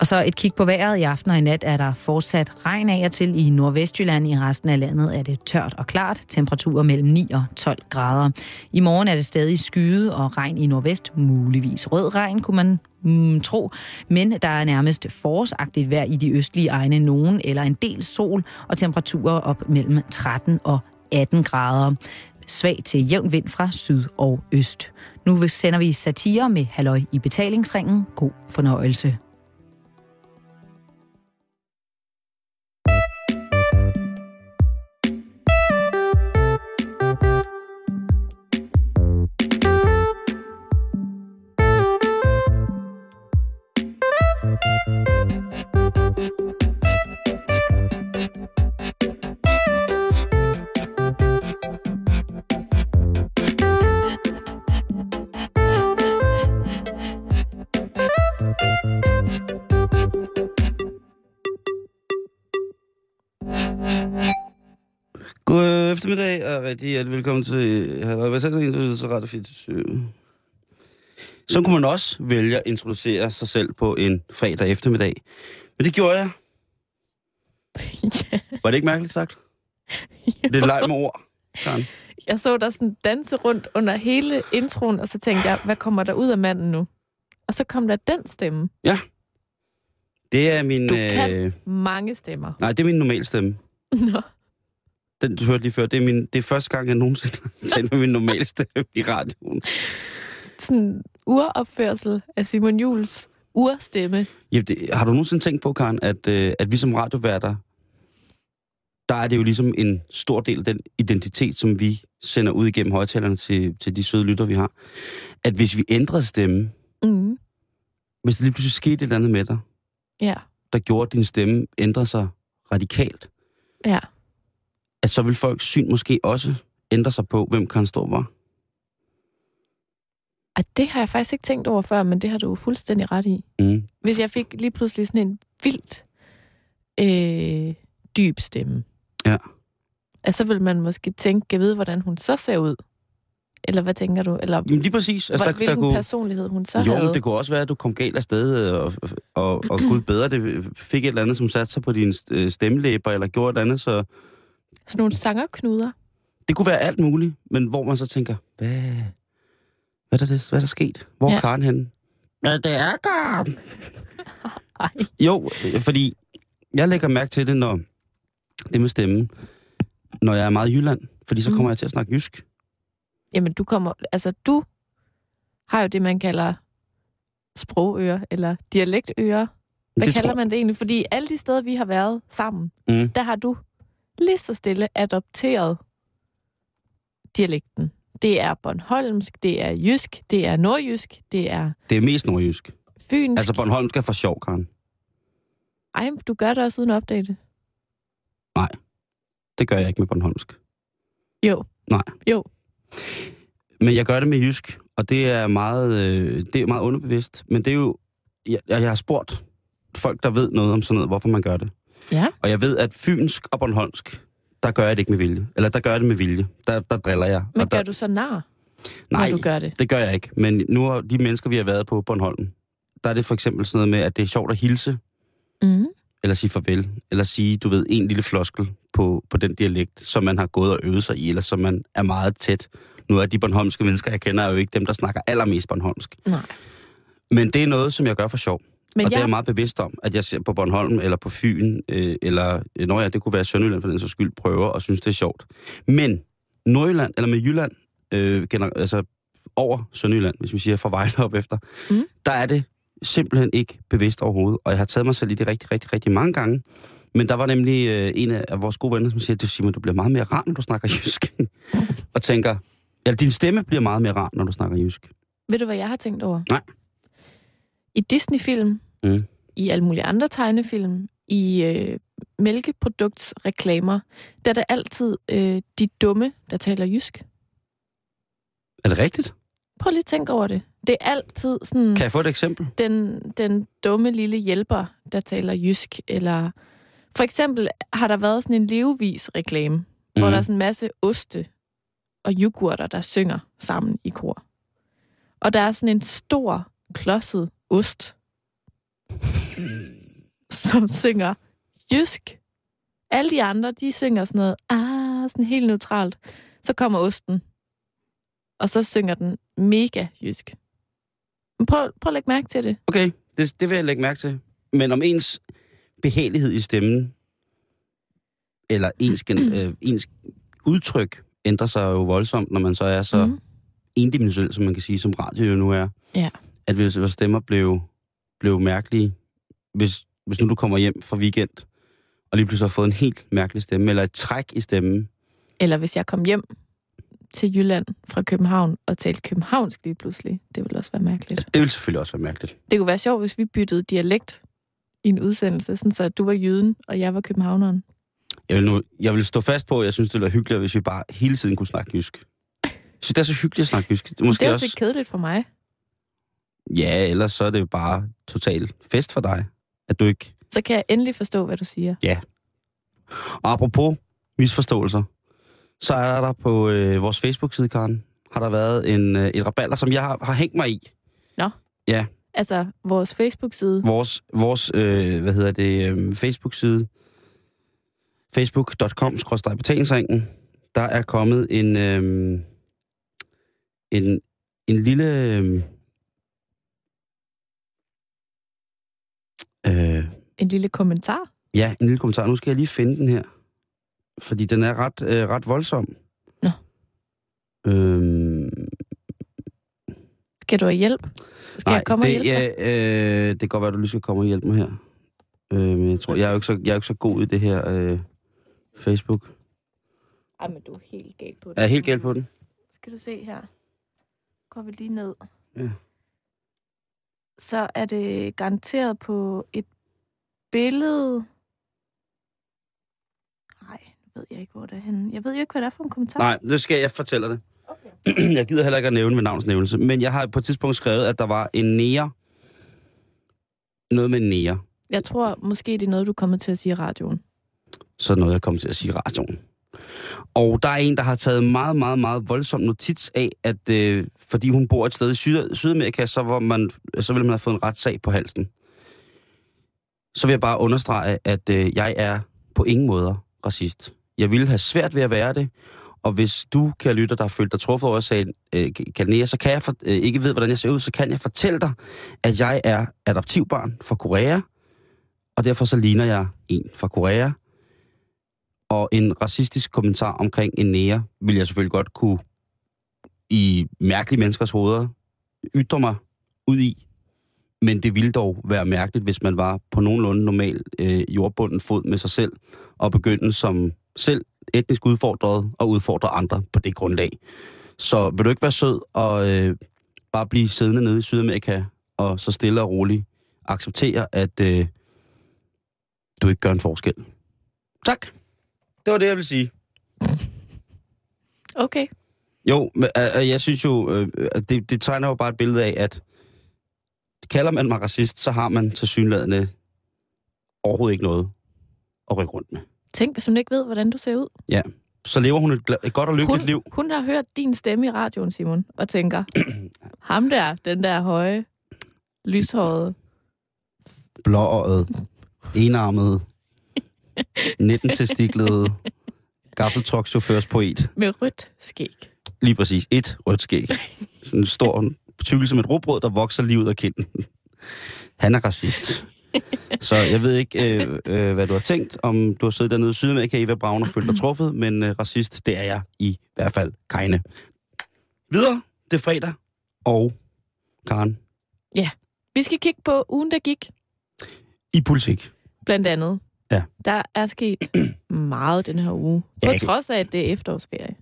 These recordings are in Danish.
Og så et kig på vejret. I aften og i nat er der fortsat regn af og til i Nordvestjylland. I resten af landet er det tørt og klart. Temperaturer mellem 9 og 12 grader. I morgen er det stadig skyde og regn i nordvest. Muligvis rød regn, kunne man mm, tro. Men der er nærmest forårsagtigt vejr i de østlige egne. Nogen eller en del sol og temperaturer op mellem 13 og 18 grader. Svag til jævn vind fra syd og øst. Nu sender vi satire med halløj i betalingsringen. God fornøjelse. Eftermiddag, og rigtig hjertelig velkommen til Halløj. Sagde du så Radio 24 Så kunne man også vælge at introducere sig selv på en fredag eftermiddag. Men det gjorde jeg. Ja. Var det ikke mærkeligt sagt? Det er leg med ord, Karen. Jeg så dig sådan danse rundt under hele introen, og så tænkte jeg, hvad kommer der ud af manden nu? Og så kom der den stemme. Det er min... Du kan Øh, mange stemmer. nej, det er min normale stemme. Nå. Den, du hørte lige før. Det er, min, det er første gang, jeg nogensinde har talt med min normale stemme i radioen. Sådan uropførsel af Simon Jules urstemme. Ja, det, har du nogensinde tænkt på, Karen, at, øh, at vi som radioværter, der er det jo ligesom en stor del af den identitet, som vi sender ud igennem højtalerne til, til de søde lytter, vi har. At hvis vi ændrede stemme, Mm. hvis der lige pludselig skete et eller andet med dig, Ja, der gjorde, at din stemme ændrede sig radikalt, ja. At så vil folks syn måske også ændre sig på, hvem Karen Storm var. Og det har jeg faktisk ikke tænkt over før, men det har du jo fuldstændig ret i. Mm. Hvis jeg fik lige pludselig sådan en vildt øh, dyb stemme. Ja. Altså, så vil man måske tænke, jeg ved, hvordan hun så ser ud. Eller hvad tænker du? Eller Jamen lige præcis. altså, der, hvilken der kunne, personlighed hun så jo, havde. men det kunne også være, at du kom galt af sted, og, og, og gud bedre, det fik et eller andet, som satte sig på dine øh, stemmelæber, eller gjorde et andet, så Sådan nogle sangerknuder. det kunne være alt muligt, men hvor man så tænker, hvad, hvad, er, det, hvad er der sket? Hvor er Ja. Karen henne? Ja, det er Karen. Jo, fordi jeg lægger mærke til det, når det med stemmen, når jeg er meget i Jylland, fordi så Mm. kommer jeg til at snakke jysk. Jamen, du kommer... Altså, du har jo det, man kalder sprogører, eller dialektører. Hvad det kalder tror- man det egentlig? Fordi alle de steder, vi har været sammen, Mm. der har du lige så stille adopteret dialekten. Det er Bornholmsk, det er jysk, det er nordjysk, det er Det er mest nordjysk. fynsk. Altså Bornholm skal for sjov, Karen. Ej, du gør det også uden at opdage det. Det gør jeg ikke med Bornholmsk. Jo. Nej. Jo. Men jeg gør det med jysk, og det er meget, øh, det er meget underbevidst. Men det er jo... Jeg, jeg har spurgt folk, der ved noget om sådan noget, hvorfor man gør det. Ja. Og jeg ved, at fynsk og bornholmsk, der gør jeg det ikke med vilje. Eller der gør jeg det med vilje. Der, der driller jeg. Men og der, gør du så nar, nej, du gør det? det gør jeg ikke. Men nu har de mennesker, vi har været på Bornholm, der er det for eksempel sådan noget med, at det er sjovt at hilse, Mm. eller sige farvel, eller sige, du ved, en lille floskel på, på den dialekt, som man har gået og øvet sig i, eller som man er meget tæt. Nu er de bornholmske mennesker, jeg kender, er jo ikke dem, der snakker allermest bornholmsk. Nej. Men det er noget, som jeg gør for sjov. Men og det er jeg, jeg meget bevidst om, at jeg ser på Bornholm, eller på Fyn, øh, eller øh, når jeg, det kunne være Sønderjylland for den så skyld, prøver og synes, det er sjovt. Men Nordjylland, eller med Jylland, øh, gener- altså over Sønderjylland, hvis vi siger fra Vejle op efter, Mm. der er det simpelthen ikke bevidst overhovedet. Og jeg har taget mig selv i det rigtig, rigtig, rigtig mange gange. Men der var nemlig øh, en af vores gode venner, som siger, du Simon, du bliver meget mere rar, når du snakker jysk. og tænker, ja, din stemme bliver meget mere rar, når du snakker jysk. ved du, hvad jeg har tænkt over? Nej. I Disney-film, Mm. i alle mulige andre tegnefilm, i øh, mælkeproduktsreklamer, der er det altid øh, de dumme, der taler jysk. Er det rigtigt? Prøv lige at tænke over det. Det er altid sådan Kan jeg få et eksempel? den, den dumme lille hjælper, der taler jysk. Eller for eksempel har der været sådan en levevis-reklame, mm. hvor der er sådan en masse oste og yoghurter, der synger sammen i kor. Og der er sådan en stor, klodset ost. Som synger jysk. Alle de andre, de synger sådan noget, ah, sådan helt neutralt. Så kommer osten, og så synger den mega jysk. Prøv, prøv at lægge mærke til det. Okay, det, det vil jeg lægge mærke til. Men om ens behagelighed i stemmen, eller ens, øh, ens udtryk, ændrer sig jo voldsomt, når man så er så mm. endimensionel, som man kan sige, som radio jo nu er. Ja. At hvis vores stemmer blev, blev mærkelige, hvis, hvis nu du kommer hjem fra weekend, og lige pludselig har fået en helt mærkelig stemme, eller et træk i stemmen. Eller hvis jeg kom hjem til Jylland fra København og talte københavnsk lige pludselig. Det ville også være mærkeligt. Det ville selvfølgelig også være mærkeligt. Det kunne være sjovt, hvis vi byttede dialekt i en udsendelse, sådan så du var jyden, og jeg var københavneren. Jeg vil, nu, jeg vil stå fast på, at jeg synes, det ville være hyggeligt, hvis vi bare hele tiden kunne snakke jysk. Så det er så hyggeligt at snakke jysk. Det er, måske det er også lidt kedeligt for mig. Ja, ellers så er det bare total fest for dig, at du ikke... Så kan jeg endelig forstå, hvad du siger. Ja. Og apropos misforståelser, så er der på øh, vores Facebook-side, Karen, har der været en, øh, et raballer, som jeg har, har hængt mig i. Nå. Ja. Altså vores Facebook-side? Vores, vores øh, hvad hedder det, øh, Facebook-side, facebook.com-betalingsringen, der er kommet en, øh, en, en lille... Øh, en lille kommentar? Ja, en lille kommentar. Nu skal jeg lige finde den her. Fordi den er ret, øh, ret voldsom. Nå. Øhm... Skal du have hjælp? Skal Nej, jeg komme det, og hjælpe ja, øh, det kan godt være, at du lige skal komme og hjælpe mig her. Øh, men jeg tror, jeg er jo ikke så, jeg er ikke så god i det her øh, Facebook. Ej, men du er helt galt på det. Er jeg helt galt på den? Skal du se her. Går vi lige ned. Ja. Så er det garanteret på et billede ved jeg ikke, hvor det er henne. Jeg ved jo ikke, hvad det er for en kommentar. Nej, det skal jeg fortælle dig. Okay. jeg gider heller ikke at nævne ved navnsnævnelse, men jeg har på et tidspunkt skrevet, at der var en nære. Noget med nære. Jeg tror måske, det er noget, du kommer til at sige i radioen. Så noget, jeg kommer til at sige i radioen. Og der er en, der har taget meget, meget, meget voldsom notits af, at øh, fordi hun bor et sted i Syd- Sydamerika, så, var man, så ville man have fået en retssag på halsen. Så vil jeg bare understrege, at øh, jeg er på ingen måder racist. Jeg ville have svært ved at være det. Og hvis du, kan lytte, der har følt dig truffet over sagen, øh, Kalnea, så kan jeg for, øh, ikke ved, hvordan jeg ser ud, så kan jeg fortælle dig, at jeg er adoptivbarn fra Korea, og derfor så ligner jeg en fra Korea. Og en racistisk kommentar omkring en nære, vil jeg selvfølgelig godt kunne i mærkelige menneskers hoveder ytre mig ud i. Men det ville dog være mærkeligt, hvis man var på nogenlunde normal øh, jordbunden fod med sig selv, og begyndte som selv etnisk udfordret og udfordre andre på det grundlag. Så vil du ikke være sød og øh, bare blive siddende nede i Sydamerika og så stille og roligt acceptere, at øh, du ikke gør en forskel. Tak. Det var det, jeg vil sige. Okay. Jo, men, øh, jeg synes jo, øh, det, det tegner jo bare et billede af, at kalder man mig racist, så har man til synlædende overhovedet ikke noget at rykke rundt med. Tænk, hvis hun ikke ved, hvordan du ser ud. Ja, så lever hun et, et godt og lykkeligt hun, liv. Hun har hørt din stemme i radioen, Simon, og tænker, ham der, den der høje, lyshårede... Blåøjet, enarmet, 19 testiklede, gaffeltruckchaufførs poet. Med rødt skæg. Lige præcis, et rødt skæg. Sådan en stor tykke som et råbrød, der vokser lige ud af kinden. Han er racist. Så jeg ved ikke, øh, øh, hvad du har tænkt, om du har siddet dernede i Sydamerika, Eva Braun, og følt dig truffet, men øh, racist, det er jeg i hvert fald kejne. Videre, det er fredag, og Karen. Ja, vi skal kigge på ugen, der gik. I politik. Blandt andet. Ja. Der er sket meget den her uge. På ja, trods af, at det er efterårsferie.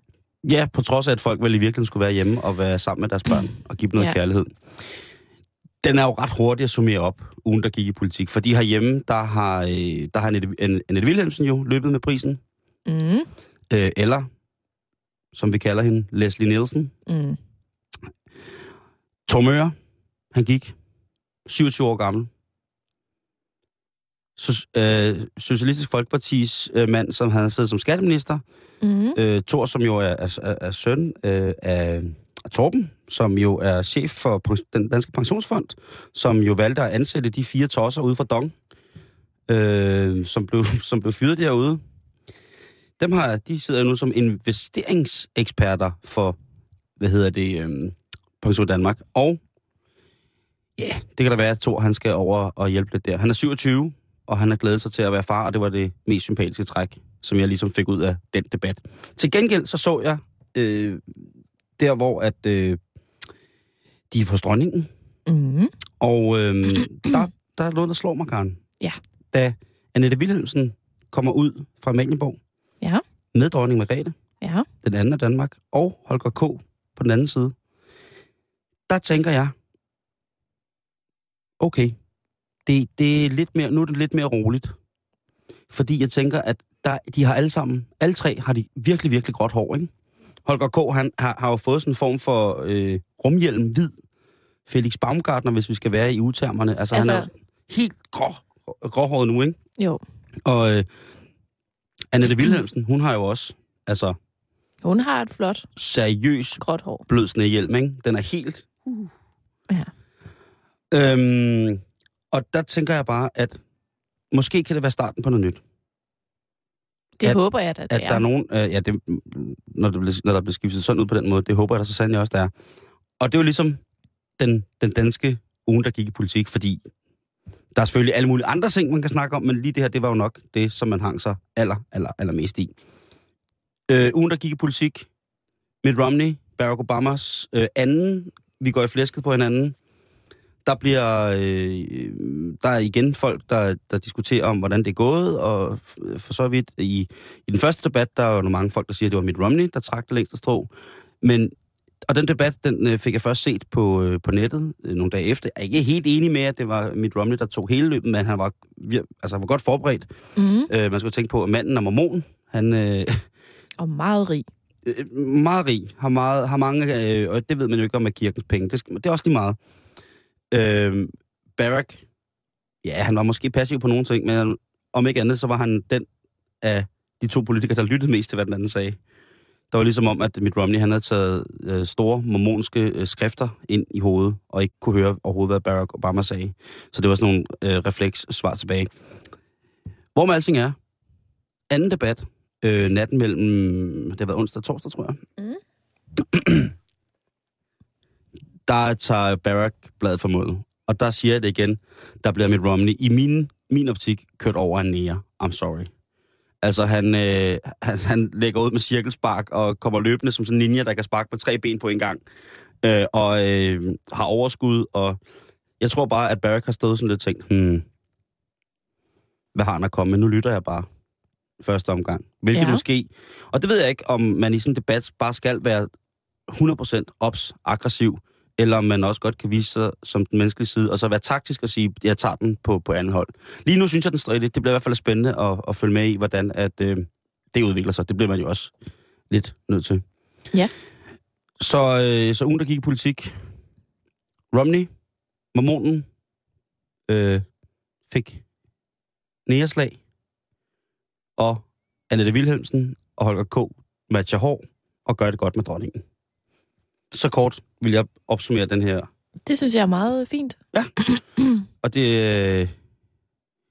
Ja, på trods af, at folk vel i virkeligheden skulle være hjemme og være sammen med deres børn og give dem noget ja. kærlighed den er jo ret hurtigt at summere op, ugen der gik i politik. Fordi herhjemme, der har, øh, der har Annette Wilhelmsen jo løbet med prisen. Mm. Øh, eller, som vi kalder hende, Leslie Nielsen. Mm. Tom Øre, han gik 27 år gammel. Så, øh, Socialistisk Folkepartis øh, mand, som han siddet som skatteminister. Mm. Øh, Thor, som jo er, er, er, er søn øh, af Torben, som jo er chef for den danske pensionsfond, som jo valgte at ansætte de fire tosser ude fra Dong, øh, som, blev, som blev fyret derude. Dem har, de sidder nu som investeringseksperter for, hvad hedder det, øh, Pension Danmark. Og ja, det kan da være, at Thor han skal over og hjælpe lidt der. Han er 27, og han har glædet sig til at være far, og det var det mest sympatiske træk, som jeg ligesom fik ud af den debat. Til gengæld så så jeg øh, der, hvor at øh, de er på dronningen, Mm. og øh, der, der er noget, der slår mig, Karen. Ja. Da Annette Wilhelmsen kommer ud fra Amalienborg Ja. med dronning Margrethe, Ja. den anden af Danmark, og Holger K. på den anden side, der tænker jeg, okay, det, det er lidt mere, nu er det lidt mere roligt. Fordi jeg tænker, at der, de har alle sammen, alle tre har de virkelig, virkelig gråt hår, ikke? Holger K. Han har, har jo fået sådan en form for øh, rumhjelm hvid. Felix Baumgartner, hvis vi skal være i utermerne. Altså, altså han er Altså- helt grå, gråhåret nu, ikke? Jo. Og øh, Annette Wilhelmsen, hun har jo også, altså, Hun har et flot seriøs gråt hår. blød snehjelm, ikke? Den er helt... Ja. Øhm, og der tænker jeg bare, at måske kan det være starten på noget nyt. Det At- håber jeg da, det At er. der er nogen... Øh, ja, det, når, det bliver, når der bliver skiftet sådan ud på den måde, det håber jeg da så sandelig også, der er. Og det er jo ligesom den, den danske ugen, der gik i politik, fordi der er selvfølgelig alle mulige andre ting, man kan snakke om, men lige det her, det var jo nok det, som man hang sig aller, aller, aller mest i. Øh, ugen, der gik i politik, Mitt Romney, Barack Obamas øh, anden, vi går i flæsket på hinanden. Der bliver, øh, der er igen folk, der, der diskuterer om, hvordan det er gået, og for så vidt i, i den første debat, der er jo mange folk, der siger, at det var Mitt Romney, der trak det længste strå. Men, og den debat, den øh, fik jeg først set på, øh, på nettet øh, nogle dage efter. Jeg er ikke helt enig med, at det var Mitt Romney, der tog hele løbet, men han var, altså, han var godt forberedt. Mm. Øh, man skulle tænke på, at manden er mormon. Han, øh, Og meget rig. meget rig, har, meget, har mange, øh, og det ved man jo ikke om med kirkens penge. Det, skal, det er også lige meget. Øh, Barack, ja, han var måske passiv på nogle ting, men om ikke andet, så var han den af de to politikere, der lyttede mest til, hvad den anden sagde. Der var ligesom om, at Mitt Romney han havde taget øh, store mormonske øh, skrifter ind i hovedet, og ikke kunne høre overhovedet, hvad Barack Obama sagde. Så det var sådan nogle øh, refleks svar tilbage. Hvor med alting er, anden debat, øh, natten mellem, det har været onsdag og torsdag, tror jeg. Mm. der tager Barack bladet for målet. Og der siger jeg det igen, der bliver Mitt Romney i min, min optik kørt over en nære. I'm sorry. Altså, han, øh, han, han lægger ud med cirkelspark og kommer løbende som sådan en ninja, der kan sparke på tre ben på en gang. Øh, og øh, har overskud, og jeg tror bare, at Barack har stået sådan lidt tænkt, hmm, hvad har han at komme med? Nu lytter jeg bare første omgang. Hvilket ja. måske, og det ved jeg ikke, om man i sådan en debat bare skal være 100% ops aggressiv, eller om man også godt kan vise sig som den menneskelige side, og så være taktisk og sige, jeg tager den på, på anden hold. Lige nu synes jeg, den står lidt. Det bliver i hvert fald spændende at, at følge med i, hvordan at, øh, det udvikler sig. Det bliver man jo også lidt nødt til. Ja. Så, øh, så ugen, der gik i politik. Romney, mormonen, øh, fik næreslag, og Annette Wilhelmsen og Holger K. matcher hår og gør det godt med dronningen. Så kort vil jeg opsummere den her. Det synes jeg er meget fint. Og det... Øh,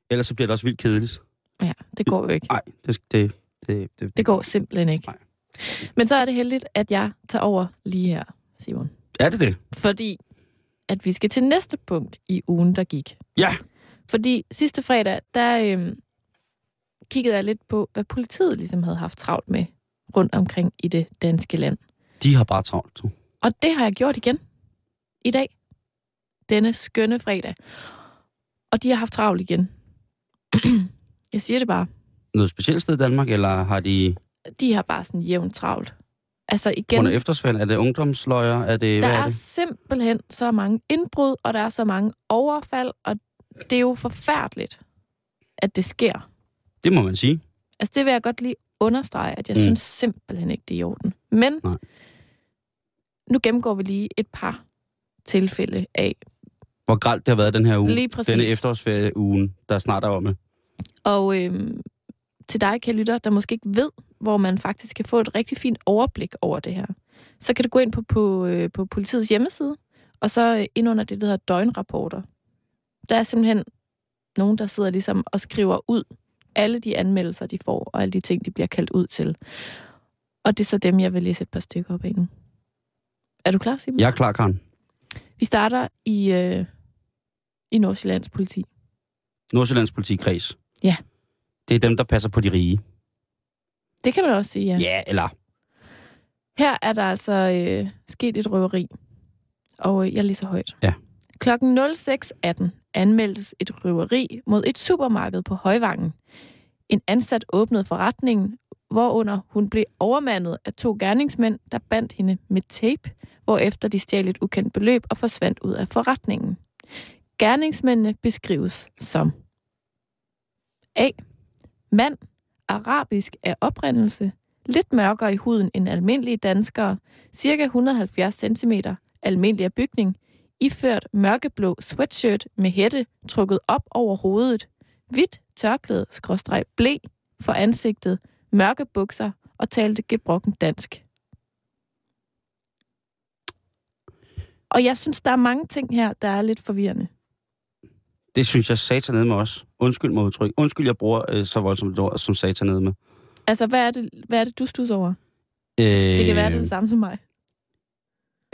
ellers så bliver det også vildt kedeligt. Ja, det går jo ikke. Nej, det, det, det, det, Det går simpelthen ikke. Nej. Men så er det heldigt, at jeg tager over lige her, Simon. Er det det? Fordi at vi skal til næste punkt i ugen, der gik. Ja. Fordi sidste fredag, der øhm, kiggede jeg lidt på, hvad politiet ligesom havde haft travlt med rundt omkring i det danske land. De har bare travlt. Du. Og det har jeg gjort igen i dag. Denne skønne fredag. Og de har haft travlt igen. jeg siger det bare. Noget specielt sted i Danmark, eller har de De har bare sådan jævnt travlt. Altså igen, af eftersvand? Er det ungdomsløjer? Er det, der er er det? simpelthen så mange indbrud, og der er så mange overfald, og det er jo forfærdeligt, at det sker. Det må man sige. Altså det vil jeg godt lige understrege, at jeg mm. synes simpelthen ikke, det er i orden. Men Nej. Nu gennemgår vi lige et par tilfælde af Hvor gralt det har været den her uge. lige præcis. Denne efterårsferie-ugen, der snart er omme. Og øhm, til dig, kan lytter, der måske ikke ved, hvor man faktisk kan få et rigtig fint overblik over det her, så kan du gå ind på, på, øh, på politiets hjemmeside, og så ind under det, der hedder døgnrapporter. Der er simpelthen nogen, der sidder ligesom og skriver ud alle de anmeldelser, de får, og alle de ting, de bliver kaldt ud til. Og det er så dem, jeg vil læse et par stykker op af nu. Er du klar, Simon? Jeg er klar, Karen. Vi starter i, øh, i Nordsjællands politi. Nordsjællands politikreds. Ja. Det er dem, der passer på de rige. Det kan man også sige, ja. Ja, eller... Her er der altså øh, sket et røveri, og øh, jeg læser højt. Ja. Klokken 06.18 anmeldes et røveri mod et supermarked på Højvangen. En ansat åbnede forretningen, hvorunder hun blev overmandet af to gerningsmænd, der bandt hende med tape, hvorefter de stjal et ukendt beløb og forsvandt ud af forretningen. Gerningsmændene beskrives som A. Mand, arabisk af oprindelse, lidt mørkere i huden end almindelige danskere, cirka 170 cm, almindelig af bygning, iført mørkeblå sweatshirt med hætte trukket op over hovedet, hvidt tørklæde, skråstreg blæ for ansigtet, mørke bukser og talte gebrokken dansk. Og jeg synes, der er mange ting her, der er lidt forvirrende. Det synes jeg satan med os. Undskyld mig udtryk. Undskyld, jeg bruger øh, så voldsomt et ord som satan med. Altså, hvad er det, hvad er det du stusser over? Øh, Det kan være, det er det samme som mig.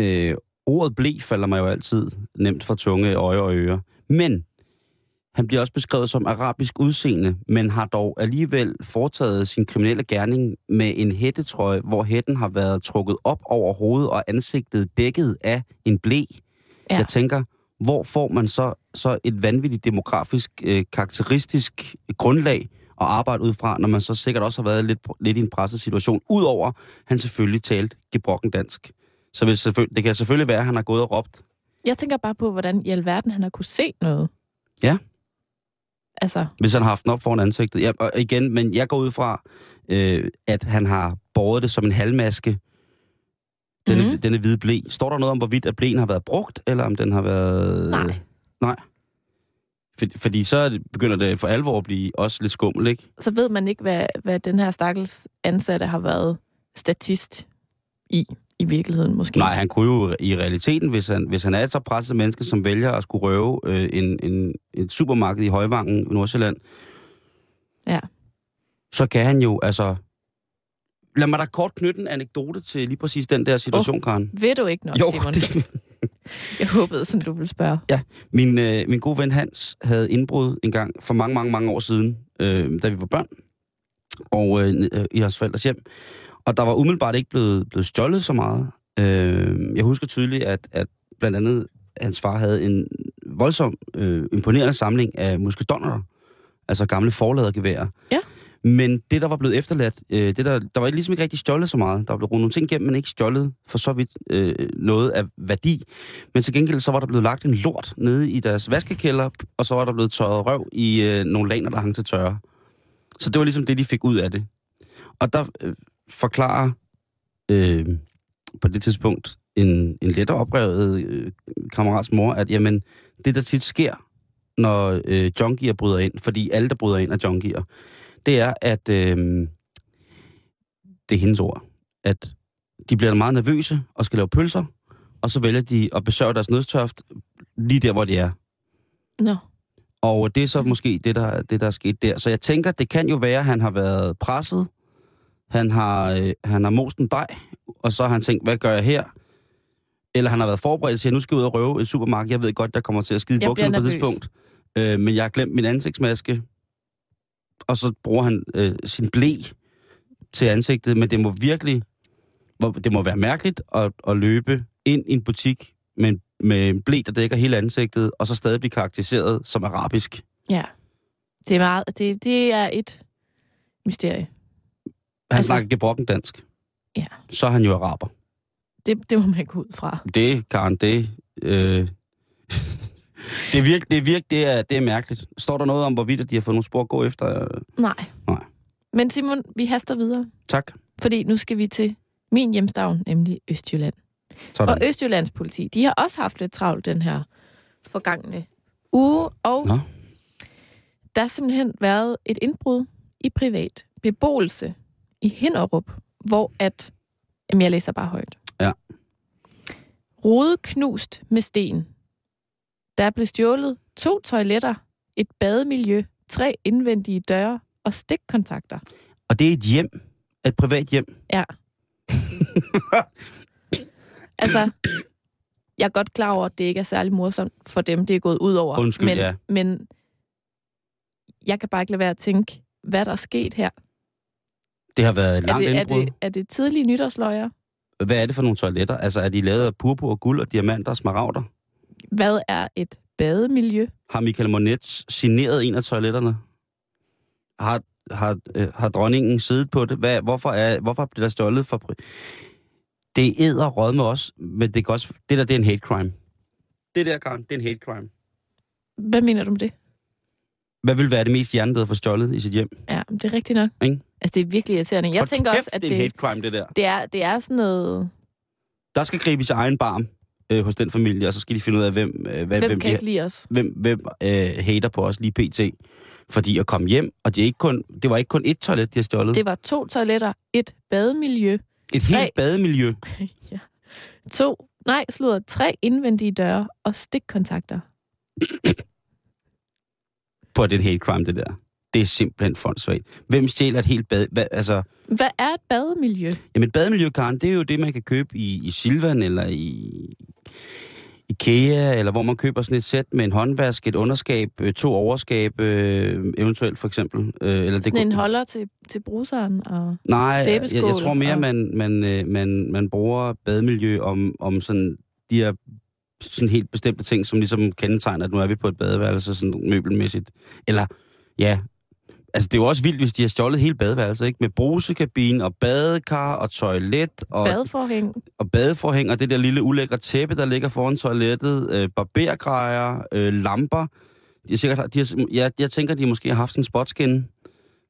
øh, ordet blæ falder mig jo altid nemt fra tunge, øje og ører. Men han bliver også beskrevet som arabisk udseende, men har dog alligevel foretaget sin kriminelle gerning med en hættetrøje, hvor hætten har været trukket op over hovedet og ansigtet dækket af en blæ. Ja. Jeg tænker, hvor får man så, så et vanvittigt demografisk, øh, karakteristisk grundlag at arbejde ud fra, når man så sikkert også har været lidt, lidt i en presset situation, udover han selvfølgelig talte gebrokken dansk. Så vil selvfølgelig, det kan selvfølgelig være, at han har gået og råbt. Jeg tænker bare på, hvordan i alverden han har kunne se noget. Ja. Altså, hvis han har haft den op foran ansigtet. Ja, og igen, men jeg går ud fra, øh, at han har båret det som en halvmaske. Denne, mm. denne hvide blæ. Står der noget om, hvorvidt at blæen har været brugt, eller om den har været... Nej. Nej. For, fordi så er begynder det for alvor at blive også lidt skummel, ikke? så ved man ikke, hvad, hvad den her stakkels ansatte har været statist i, i virkeligheden måske. Nej, han kunne jo i realiteten, hvis han, hvis han er et så presset menneske, som vælger at skulle røve øh, en, en, et supermarked i Højvangen i Nordsjælland, Ja. så kan han jo, altså... Lad mig da kort knytte en anekdote til lige præcis den der situation, oh. Karen. Ved du ikke nok, Jo, Simon? det, Jeg håbede, sådan du ville spørge. min, øh, min gode ven Hans havde indbrud en gang for mange, mange, mange år siden, øh, da vi var børn, og øh, øh, i hans forældres hjem. Og der var umiddelbart ikke blevet, blevet stjålet så meget. Øh, jeg husker tydeligt, at, at blandt andet hans far havde en voldsom, øh, imponerende samling af muskedonner, altså gamle forladergeværer. Ja. Men det, der var blevet efterladt, øh, det der, der var ligesom ikke rigtig stjålet så meget. Der var blevet rundt nogle ting igennem, men ikke stjålet for så vidt øh, noget af værdi. Men til gengæld så var der blevet lagt en lort nede i deres vaskekælder, og så var der blevet tørret røv i øh, nogle laner, der hang til tørre. Så det var ligesom det, de fik ud af det. Og der øh, forklarer øh, på det tidspunkt en, en lettere oprevet øh, kammerats mor, at jamen, det der tit sker, når øh, junkier bryder ind, fordi alle, der bryder ind, er junkier, det er, at øh, det er hendes ord, at de bliver meget nervøse og skal lave pølser, og så vælger de at besørge deres nødstørft lige der, hvor de er. Nå, Og det er så måske det, der, det, der er sket der. Så jeg tænker, det kan jo være, at han har været presset. Han har, øh, han har most en dej, og så har han tænkt, hvad gør jeg her? Eller han har været forberedt og siger, nu skal jeg ud og røve et supermarked. Jeg ved godt, der kommer til at skide i bukserne på bliver et nervøs. tidspunkt. Øh, men jeg har glemt min ansigtsmaske. Og så bruger han øh, sin blæ til ansigtet. Men det må virkelig... Det må være mærkeligt at, at løbe ind i en butik med en, med en blæ, der dækker hele ansigtet, og så stadig blive karakteriseret som arabisk. ja. Det er, meget, det, det er et mysterie. Han Altså- snakker gebrokken dansk. Ja. Så er han jo araber. Det, det må man gå ud fra. Det, Karen, det... Øh, det er virkelig, det er, virke, det, er, det er mærkeligt. Står der noget om, hvorvidt de har fået nogle spor at gå efter? Nej. Nej. Men Simon, vi haster videre. Tak. Fordi nu skal vi til min hjemstavn, nemlig Østjylland. Sådan. Og Østjyllands politi, de har også haft lidt travlt den her forgangne uge, og Nå. der har simpelthen været et indbrud i privat beboelse i Hinderup, hvor at, jamen jeg læser bare højt. Ja. Rode knust med sten. Der blev stjålet to toiletter, et bademiljø, tre indvendige døre og stikkontakter. Og det er et hjem. Et privat hjem. Ja. altså, jeg er godt klar over, at det ikke er særlig morsomt for dem, det er gået ud over. Undskyld, men, ja. men jeg kan bare ikke lade være at tænke, hvad der er sket her. Det har været et Er langt det, er, indbrud. det, er det tidlige nytårsløjer? Hvad er det for nogle toiletter? Altså, er de lavet af purpur, guld og diamanter og smaragder? Hvad er et bademiljø? Har Michael Monet signeret en af toiletterne? Har, har, øh, har dronningen siddet på det? Hvad, hvorfor, er, hvorfor bliver der stjålet for... Det æder råd med os, men det, kan også, det der, det er en hate crime. Det der, Karen, det er en hate crime. Hvad mener du med det? Hvad vil være det mest hjernedøde for stjålet i sit hjem? Ja, det er rigtigt nok. Ikke? Altså, det er virkelig irriterende. Jeg Hold tænker kæft, også, at det er en det, hate crime, det der. det, er, det er sådan noget... Der skal gribes i egen barm øh, hos den familie, og så skal de finde ud af, hvem, øh, hvad, Hvem hvem, kan de, ikke lide os? hvem, hvem øh, hater på os lige pt. Fordi at komme hjem, og det, er ikke kun, det var ikke kun ét toilet, de har stjålet. Det var to toiletter, et bademiljø, Et tre- helt bademiljø. ja. to, nej, sludder, tre indvendige døre og stikkontakter. på den hate crime, det der. Det er simpelthen fondsvagt. Hvem stjæler et helt bad... Hvad, altså, Hvad er et bademiljø? jamen et bademiljø, Karen, det er jo det, man kan købe i, i Silvan eller i IKEA, eller hvor man køber sådan et sæt med en håndvask, et underskab, øh, to overskab, øh, eventuelt for eksempel. Øh, eller det Sådan en kunne- holder til, til bruseren og... Nej, jeg, jeg tror mere, og- man, man, øh, man, man bruger bademiljø om, om sådan de her sådan helt bestemte ting, som ligesom kendetegner, at nu er vi på et badeværelse, sådan møbelmæssigt. Eller, ja, altså det er jo også vildt, hvis de har stjålet hele badeværelset, ikke? Med brusekabine og badekar og toilet og, Badeforhæng. og badeforhæng og det der lille ulækre tæppe, der ligger foran toilettet, øh, barbergrejer, øh, lamper. De har sikkert, de har, jeg, jeg tænker, de måske har haft en spotskin,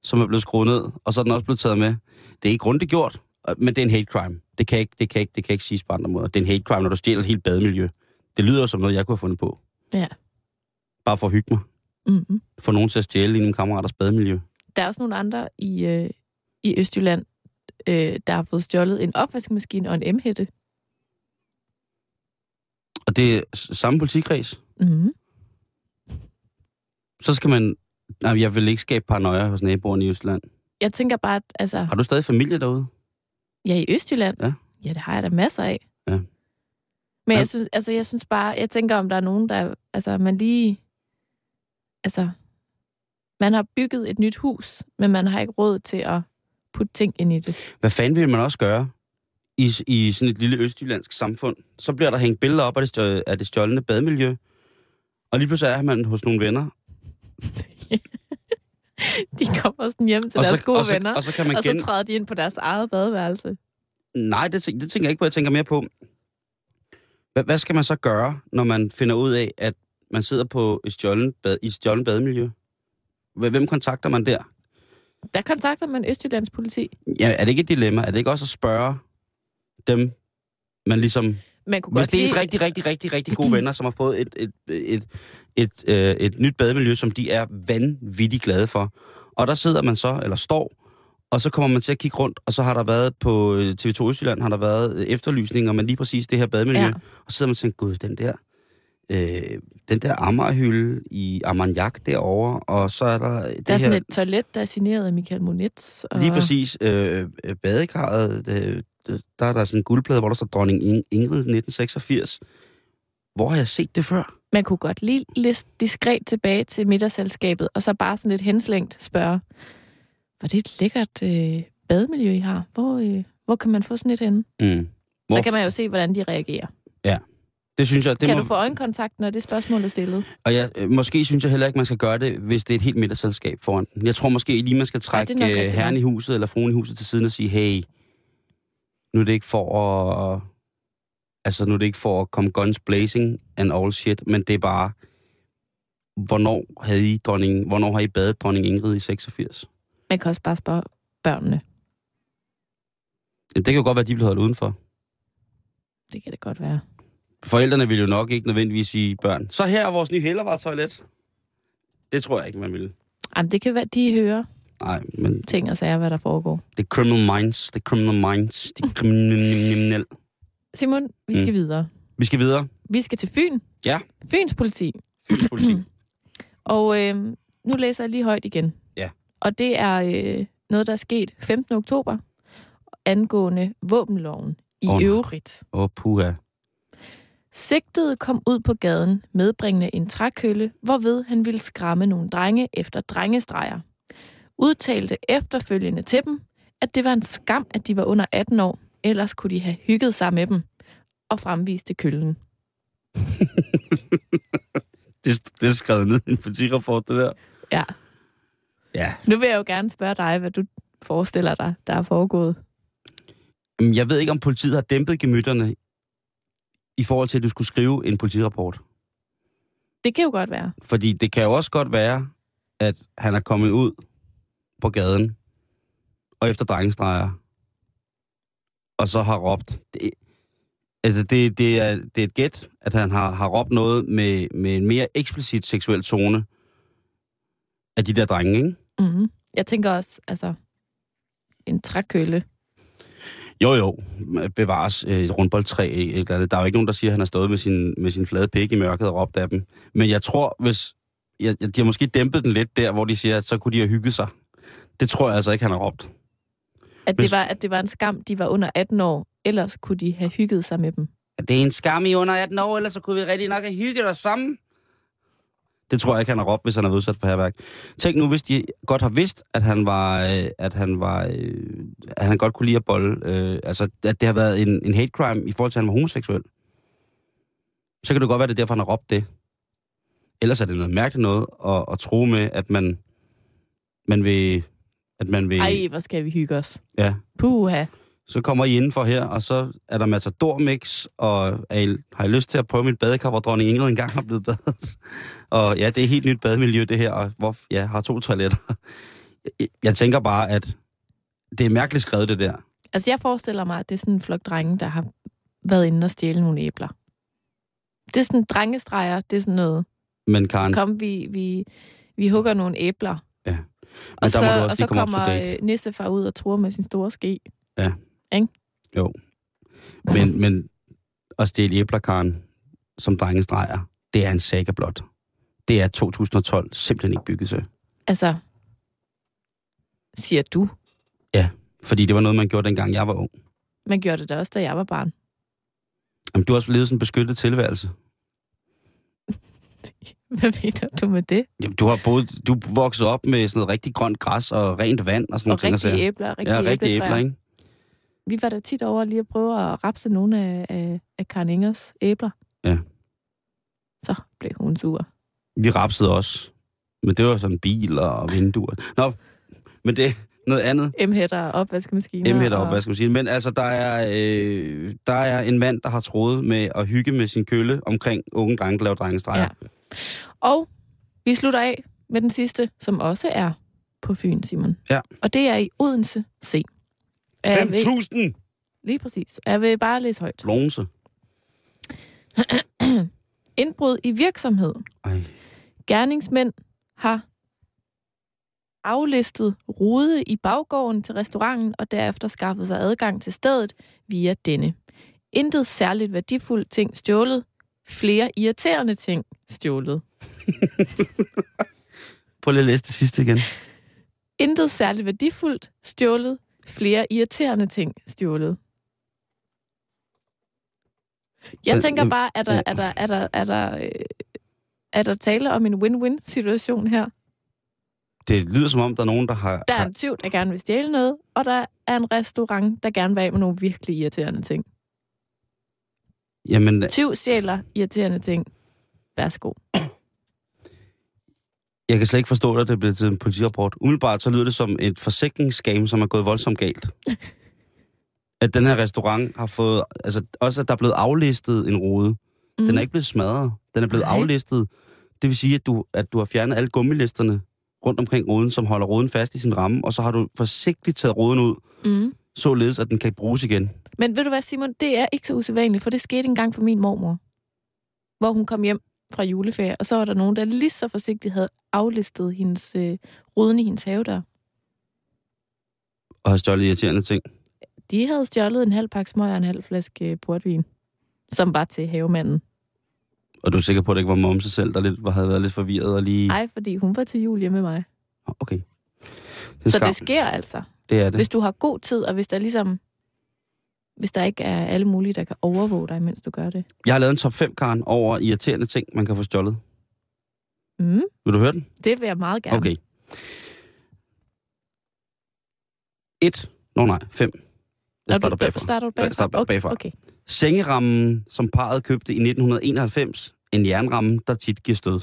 som er blevet skruet ned, og så er den også blevet taget med. Det er ikke grundigt gjort, men det er en hate crime. Det kan ikke, det kan ikke, det kan ikke siges på andre måder. Det er en hate crime, når du stjæler et helt bademiljø. Det lyder som noget, jeg kunne have fundet på. Ja. Bare for at hygge mig. Mm-hmm. Få nogen til at stjæle i nogle kammeraters bademiljø. Der er også nogle andre i, øh, i Østjylland, øh, der har fået stjålet en opvaskemaskine og en M-hætte. Og det er samme politikreds. Mm-hmm. Så skal man... Nej, jeg vil ikke skabe paranoia hos naboerne i Østland. Jeg tænker bare, at altså, Har du stadig familie derude? ja, i Østjylland, Ja. ja, det har jeg da masser af. Men Ja. jeg synes, altså, jeg synes bare, jeg tænker, om der er nogen, der, altså, man lige, altså, man har bygget et nyt hus, men man har ikke råd til at putte ting ind i det. Hvad fanden vil man også gøre i, i sådan et lille østjyllandsk samfund? Så bliver der hængt billeder op af det, stjø- af det stjålne bademiljø. Og lige pludselig er man hos nogle venner. De kommer sådan hjem til og, deres så, gode og, så, venner, og så kan man og så træder de ind på deres eget badeværelse. Nej, det, det tænker jeg ikke på. Jeg tænker mere på, hvad, skal man så gøre, når man finder ud af, at man sidder på et stjålen bad, i et stjålen bademiljø? Hvem kontakter man der? Der kontakter man Østjyllands politi. Ja, er det ikke et dilemma? Er det ikke også at spørge dem, man ligesom... Man kunne Hvis det er ens rigtig, rigtig, rigtig, rigtig gode venner, som har fået et, et, et, et, et, øh, et nyt bademiljø, som de er vanvittigt glade for. Og der sidder man så, eller står, og så kommer man til at kigge rundt, og så har der været på øh, TV2 Østjylland, har der været øh, efterlysninger med lige præcis det her bademiljø. Ja. Og så sidder man og tænker, gud, den der, øh, den der Amagerhylde i Armagnac derovre, og så er der det Der er her... sådan et toilet, der er signeret af Michael Monitz. Og... Lige præcis. Øh, øh, badekarret, øh, øh, der er der sådan en guldplade, hvor der står dronning Ing- Ingrid 1986. Hvor har jeg set det før? Man kunne godt lige liste diskret tilbage til middagsselskabet, og så bare sådan lidt henslængt spørge, var det et lækkert øh, bademiljø, I har? Hvor, øh, hvor kan man få sådan et henne? Mm. Så kan man jo se, hvordan de reagerer. Det synes jeg, det kan må... du få øjenkontakt, når det spørgsmål er stillet? Og jeg, øh, måske synes jeg heller ikke, man skal gøre det, hvis det er et helt middagsselskab foran den. Jeg tror måske lige, man skal trække er ja, rigtigt herren i huset eller fruen i huset til siden og sige, hey, nu er det ikke for at... Altså, nu er det ikke for at komme guns blazing and all shit, men det er bare, hvornår havde I dronning, hvornår har I badet dronning Ingrid i 86? Man kan også bare spørge børnene. Det kan jo godt være, at de blev holdt udenfor. Det kan det godt være. Forældrene vil jo nok ikke nødvendigvis sige børn. Så her er vores nye Hellervare-toilet. Det tror jeg ikke, man vil. Jamen, det kan være, de hører Nej, men ting og sager, hvad der foregår. det er criminal minds. Det er criminal minds. Det er kriminelle. Simon, vi skal Mm. videre. Vi skal videre. Vi skal til Fyn. Ja. Fyns politi. Fyns politi. Og øh, nu læser jeg lige højt igen. Og det er øh, noget, der er sket 15. oktober angående våbenloven i oh, øvrigt. Åh, oh, puha. Sigtede kom ud på gaden medbringende en trækølle, hvorved han ville skræmme nogle drenge efter drengestreger. Udtalte efterfølgende til dem, at det var en skam, at de var under 18 år, ellers kunne de have hygget sig med dem, og fremviste køllen. Det, det er skrevet ned i en politirapport, det der. Ja, Ja. nu vil jeg jo gerne spørge dig, hvad du forestiller dig, der er foregået. Jeg ved ikke, om politiet har dæmpet gemytterne i forhold til, at du skulle skrive en politirapport. Det kan jo godt være. Fordi det kan jo også godt være, at han er kommet ud på gaden og efter drengestreger, og så har råbt. Det, altså, det, det, er, det er et gæt, at han har, har råbt noget med, med en mere eksplicit seksuel tone af de der drenge, ikke? Mm-hmm. Jeg tænker også, altså, en trækølle. Jo, jo. Bevares øh, et rundboldtræ. Et eller andet. Der er jo ikke nogen, der siger, at han har stået med sin, med sin flade pik i mørket og råbt af dem. Men jeg tror, hvis... Jeg, jeg- de har måske dæmpet den lidt der, hvor de siger, at så kunne de have hygget sig. Det tror jeg altså ikke, han har råbt. At Hvis- det, var, at det var en skam, de var under 18 år, ellers kunne de have hygget sig med dem. Det er en skam i under 18 år, ellers så kunne vi rigtig nok have hygget os sammen. Det tror jeg ikke, han har råbt, hvis han er udsat for herværk. Tænk nu, hvis de godt har vidst, at han var, øh, at han var, øh, at han godt kunne lide at bolle, øh, altså at det har været en, en hate crime i forhold til, at han var homoseksuel. Så kan det godt være, det er derfor, han har råbt det. Ellers er det noget mærkeligt noget at, at tro med, at man, man vil, at man vil, Ej, hvor skal vi hygge os. ja, Puha. Så kommer I indenfor her, og så er der Matador Mix, og er I, har I lyst til at prøve mit badekar, hvor dronning Ingrid engang har blevet badet? og ja, det er et helt nyt bademiljø, det her, og hvor ja, har to toiletter. Jeg, jeg tænker bare, at det er mærkeligt skrevet, det der. Altså, jeg forestiller mig, at det er sådan en flok drenge, der har været inde og stjæle nogle æbler. Det er sådan drengestreger, det er sådan noget. Men Karen, Kom, vi, vi, vi hugger nogle æbler. men og der så, må du også og så komme kommer date. øh, Nissefar ud og tror med sin store ske. Jo. Men, men at stjæle æbler, Karen, som drengestreger, det er en saga blot. Det er 2012 simpelthen ikke bygget til. Altså, siger du. Fordi det var noget, man gjorde, dengang jeg var ung. Man gjorde det da også, da jeg var barn. Jamen, du har også levet sådan en beskyttet tilværelse. Hvad mener du med det? Jamen, du har boet, du vokset op med sådan noget rigtig grønt græs og rent vand og sådan Og nogle ting. rigtige æbler, rigtige Ja, rigtige æbler, æbletræer. ikke? Vi var da tit over lige at prøve at rapse nogle af, af, af Karen Ingers æbler. Ja. Så blev hun sur. Vi rapsede også. Men det var sådan biler og vinduer. Nå, men det er noget andet. M-hætter opvaskemaskiner. M-hætter og- op, hvad skal man sige. Men altså, der er, øh, der er en mand, der har troet med at hygge med sin kølle omkring unge drenge, der laver drengestreger. Ja. Og vi slutter af med den sidste, som også er på Fyn, Simon. Ja. Og det er i Odense C. Og Jeg vil, 5.000! lige præcis. Jeg vil bare læse højt. Blonse. Indbrud i virksomhed. Ej. Gerningsmænd har aflistet rude i baggården til restauranten og derefter skaffet sig adgang til stedet via denne. Intet særligt værdifuldt ting stjålet. Flere irriterende ting stjålet. Prøv lige at læse det sidste igen. Intet særligt værdifuldt stjålet. Flere irriterende ting stjålet. Jeg tænker bare, er der, er der, er der, er der, øh, er der tale om en win-win-situation her? Det lyder som om, der er nogen, der har... Der er en tyv, der gerne vil stjæle noget, og der er en restaurant, der gerne vil af med nogle virkelig irriterende ting. jamen, Tyv stjæler irriterende ting. Værsgo. jeg kan slet ikke forstå, at det er blevet til en politirapport. Umiddelbart så lyder det som et forsikringsskam, som er gået voldsomt galt. at den her restaurant har fået... Altså, også at der er blevet aflistet en rode. Mm. Den er ikke blevet smadret. Den er blevet Nej. aflistet. Det vil sige, at du, at du har fjernet alle gummilisterne rundt omkring roden, som holder roden fast i sin ramme, og så har du forsigtigt taget roden ud, Mm. således at den kan bruges igen. Men ved du hvad, Simon? Det er ikke så usædvanligt, for det skete engang for min mormor. Hvor hun kom hjem fra juleferie, og så var der nogen, der lige så forsigtigt havde aflistet hendes øh, ruden i hendes have der. Og har stjålet irriterende ting. de havde stjålet en halv pakke smøger og en halv flaske øh, portvin, som var til havemanden. Og du er sikker på, at det ikke var momse selv, der lidt, havde været lidt forvirret og lige... Nej, fordi hun var til jul hjemme med mig. Okay. Det Så det sker altså. det er det. Hvis du har god tid, og hvis der ligesom... Hvis der ikke er alle mulige, der kan overvåge dig, mens du gør det. Jeg har lavet en top 5, Karen, over irriterende ting, man kan få stjålet. Mm, Vil du høre den? det vil jeg meget gerne. Okay. 1. Nå nej, 5. Når Jeg starter du, bagfra. Starter du bagfra? jeg starter bagfra. Okay. Sengerammen, som parret købte i 1991. En jernramme, der tit giver stød.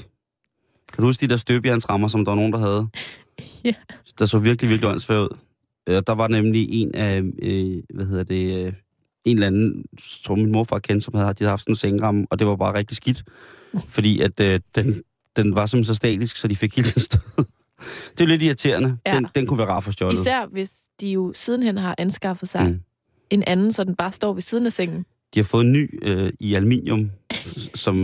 Kan du huske de der støbejernsrammer, som der var nogen, der havde? Ja. Der så virkelig, virkelig åndssvagt ud. Der var nemlig en af, øh, hvad hedder det, øh, en eller anden, som min morfar kendte, som havde, de havde haft sådan en sengeramme, og det var bare rigtig skidt. Fordi at øh, den, den var simpelthen så statisk, så de fik helt stød. Det er lidt irriterende. Ja. Den, den kunne være rar for stjålet. Især hvis de jo sidenhen har anskaffet sig Mm. en anden, så den bare står ved siden af sengen. De har fået en ny øh, i aluminium, som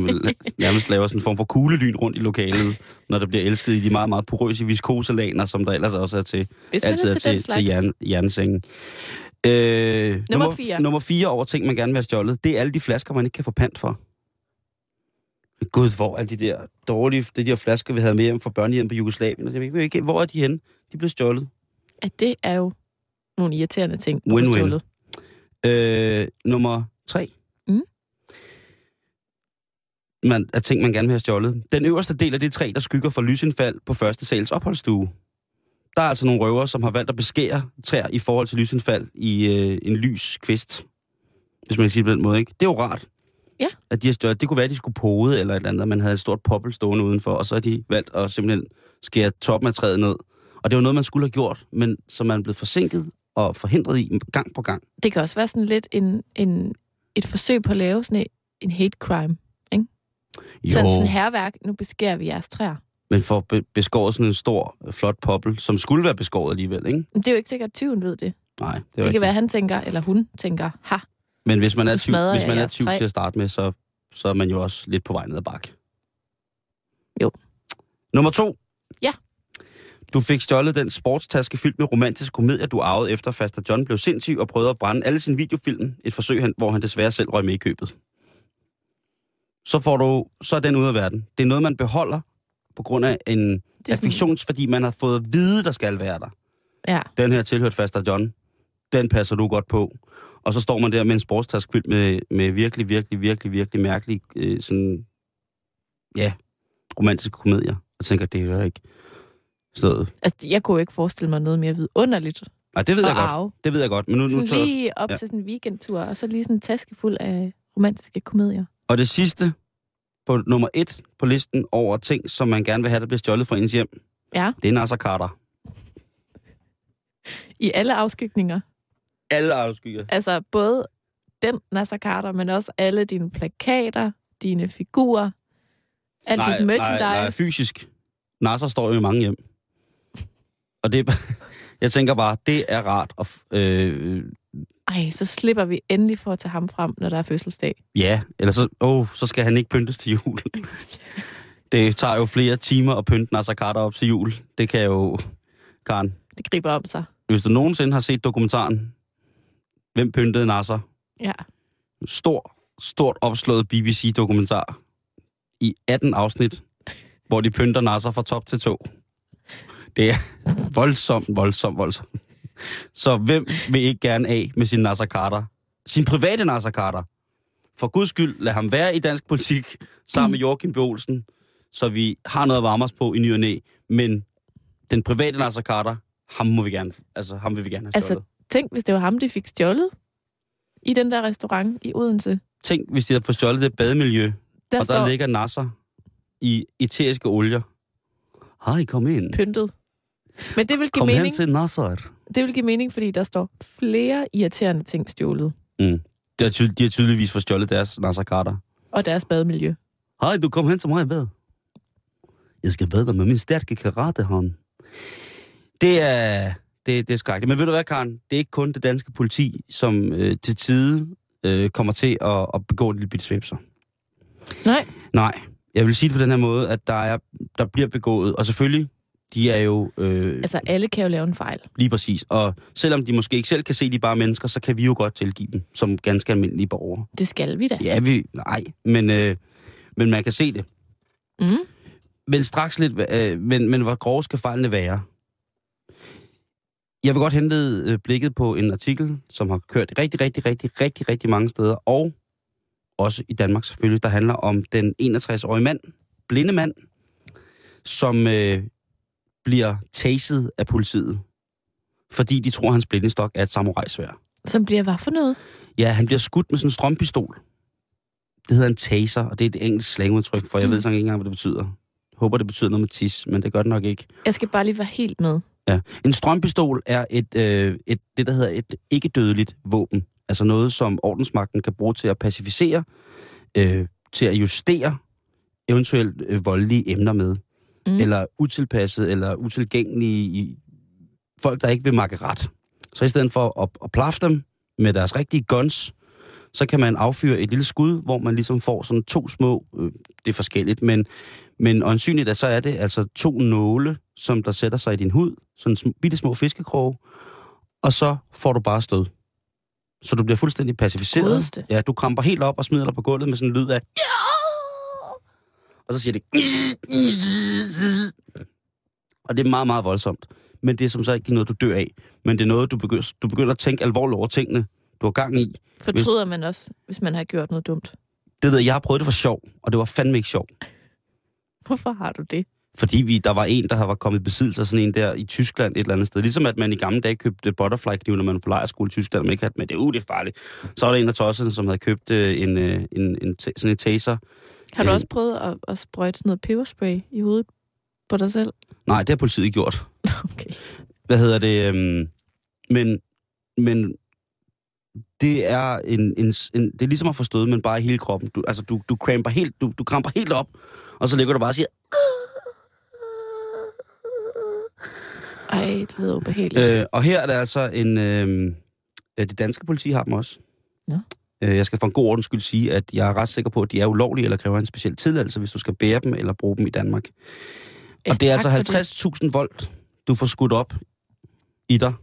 nærmest laver sådan en form for kuglelyn rundt i lokalet, når der bliver elsket i de meget, meget porøse viskoselaner, som der ellers også er til, Hvis altid er er til, den til, til jern, jernsengen. Øh, nummer, fire. Nummer fire over ting, man gerne vil have stjålet, det er alle de flasker, man ikke kan få pant for. Gud, hvor er de der dårlige, de der flasker, vi havde med hjem fra børnehjem på Jugoslavien, og jeg ved ikke, hvor er de henne? De blev stjålet. At det er jo nogle irriterende ting. Win-win. stjålet. Øh, nummer tre. Mm. Man, af ting, man gerne vil have stjålet. Den øverste del af det træ, der skygger for lysindfald på første sals opholdsstue. Der er altså nogle røver, som har valgt at beskære træer i forhold til lysindfald i øh, en lys kvist. Hvis man kan sige det på den måde, ikke? Det er jo rart. Ja. At de har stjålet. Det kunne være, at de skulle pode eller et eller andet, man havde et stort poppel stående udenfor, og så har de valgt at simpelthen skære toppen af træet ned. Og det var noget, man skulle have gjort, men som man er blevet forsinket og forhindret i gang på gang. Det kan også være sådan lidt en, en, et forsøg på at lave sådan en, en hate crime. Jo. Sådan sådan herværk, nu beskærer vi jeres træer. Men for be- beskåret sådan en stor, flot poppel, som skulle være beskåret alligevel, ikke? Men det er jo ikke sikkert, at tyven ved det. Nej, det Det, det rigtigt. kan være, at han tænker, eller hun tænker, ha, Men hvis man er tyv, hvis man er tyv til at starte med, så, så er man jo også lidt på vej ned ad bakke. Jo. Nummer to. Ja. Du fik stjålet den sportstaske fyldt med romantisk komedie, du arvede efter Faster John blev sindssyg og prøvede at brænde alle sine videofilm. Et forsøg, han- hvor han desværre selv røg med i købet. Så får du, så er den ude af verden. Det er noget, man beholder på grund af en sådan, affektions, fordi man har fået at vide, der skal være der. ja, den her tilhørt Faster John, den passer du godt på. Og så står man der med en sportstask fyldt med, med virkelig, virkelig, virkelig, virkelig mærkelige, øh, sådan, ja, romantiske komedier. Og tænker, det er jo ikke stedet. altså, jeg kunne jo ikke forestille mig noget mere vidunderligt Nej, det ved jeg godt. arve. Det ved jeg godt. Men nu, nu Sådan tager jeg også... lige op ja. til sådan en weekendtur, og så lige sådan en taske fuld af romantiske komedier. Og det sidste på nummer et på listen over ting, som man gerne vil have, der bliver stjålet fra ens hjem, Ja, det er Nasser Carter. i alle afskygninger. Alle afskyer. Altså både den Nasser Carter, men også alle dine plakater, dine figurer, alt dit merchandise. Nej, nej, fysisk. Nasser står jo i mange hjem. Og det er, jeg tænker bare, det er rart. At, øh, Ej, så slipper vi endelig for at tage ham frem, når der er fødselsdag. Ja, eller så, åh, så skal han ikke pyntes til jul. det tager jo flere timer at pynte Nasser Carter op til jul. Det kan jo, Karen. Det griber om sig. Hvis du nogensinde har set dokumentaren, Hvem pyntede Nasser? Ja. Stor, stort opslået BBC-dokumentar i 18 afsnit, hvor de pynter Nasser fra top til to. Det er voldsomt, voldsomt, voldsomt. Så hvem vil ikke gerne af med sin Nasser Carter? Sin private Nasser Carter. For guds skyld, lad ham være i dansk politik sammen med Joachim B. Olsen, så vi har noget at varme os på i ny og næ. Men den private Nasser Carter, ham må vi gerne, altså ham vil vi gerne have Altså, stjålet. tænk, hvis det var ham, de fik stjålet i den der restaurant i Odense. Tænk, hvis de havde fået stjålet det bademiljø, Der og der står ligger Nasser i eteriske olier. Hej, kom ind. pyntet. Men det vil give Kom hen mening, til Nasser. Det vil give mening, fordi der står flere irriterende ting stjålet. Mm. De, har de har tydeligvis fået stjålet deres Nasser Carter. Og deres bademiljø. Hej, du kom hen til mig i bad. Jeg skal bade dig med min stærke karatehånd. Det er, det, det er skrækkeligt. Men ved du hvad, Karen? Det er ikke kun det danske politi, som øh, til tide øh, kommer til at, at begå en lille bitte svipser. Nej, Nej, jeg vil sige det på den her måde, at der, er, der bliver begået, og selvfølgelig, De er jo... Øh, Altså, alle kan jo lave en fejl. Lige præcis. Og selvom de måske ikke selv kan se, de er bare mennesker, så kan vi jo godt tilgive dem som ganske almindelige borgere. Det skal vi da. Ja, vi... Nej, men, øh, men man kan se det. Mm. Men straks lidt... Øh, men, men hvor grove skal fejlene være? Jeg vil godt hente øh, blikket på en artikel, som har kørt rigtig, rigtig, rigtig, rigtig, rigtig mange steder, og også i Danmark selvfølgelig, der handler om den 61-årige mand, blinde mand, som øh, bliver taset af politiet, fordi de tror, at hans blindestok er et samurajsvær. Som bliver hvad for noget? Ja, han bliver skudt med sådan en strømpistol. Det hedder en taser, og det er et engelsk slangudtryk, for jeg ved så ikke engang, hvad det betyder. Jeg håber, det betyder noget med tis, men det gør det nok ikke. Jeg skal bare lige være helt med. Ja. En strømpistol er et, øh, et, det, der hedder et ikke-dødeligt våben. Altså noget, som ordensmagten kan bruge til at pacificere, øh, til at justere eventuelt øh, voldelige emner med. Mm. Eller utilpasset, eller utilgængelige i folk, der ikke vil makke ret. Så i stedet for at, at plaffe dem med deres rigtige guns, så kan man affyre et lille skud, hvor man ligesom får sådan to små, øh, det er forskelligt, men, men øjensynligt er, så er det altså to nåle, som der sætter sig i din hud, sådan sm- bitte små fiskekroge, og så får du bare stød. Så du bliver fuldstændig pacificeret. Godeste. Ja, du kramper helt op og smider dig på gulvet med sådan en lyd af... Og så siger det... Og det er meget, meget voldsomt. Men det er som sagt ikke noget, du dør af. Men det er noget, du begynder, du begynder at tænke alvorligt over tingene, du har gang i. Fortryder man også, hvis man har gjort noget dumt? Det ved jeg, jeg har prøvet det for sjov, og det var fandme ikke sjov. Hvorfor har du det? Fordi vi, der var en, der var kommet i besiddelse af sådan en der i Tyskland et eller andet sted. Ligesom at man i gamle dage købte butterfly-kniv, når man var på lejrskole i Tyskland, man ikke havde med det. Uh, det er farligt. Så var der en af tosserne, som havde købt øh, en, øh, en, en, ta- sådan en taser. Har du Øh. også prøvet at, at sprøjte sådan noget peberspray i hovedet på dig selv? Nej, det har politiet ikke gjort. Okay. Hvad hedder det? Øhm, men, men det er en, en, en, det er ligesom at stød, men bare i hele kroppen. Du, altså, du, du, kramper helt, du, du kramper helt op, og så ligger du bare og siger, Ej, det lyder ubehageligt. Øh, og her er der altså en... Øh, ja, det danske politi har dem også. Nå. Øh, jeg skal for en god ordens skyld sige, at jeg er ret sikker på, at de er ulovlige eller kræver en speciel tilladelse, hvis du skal bære dem eller bruge dem i Danmark. Og det er tak altså 50.000 volt, du får skudt op i dig,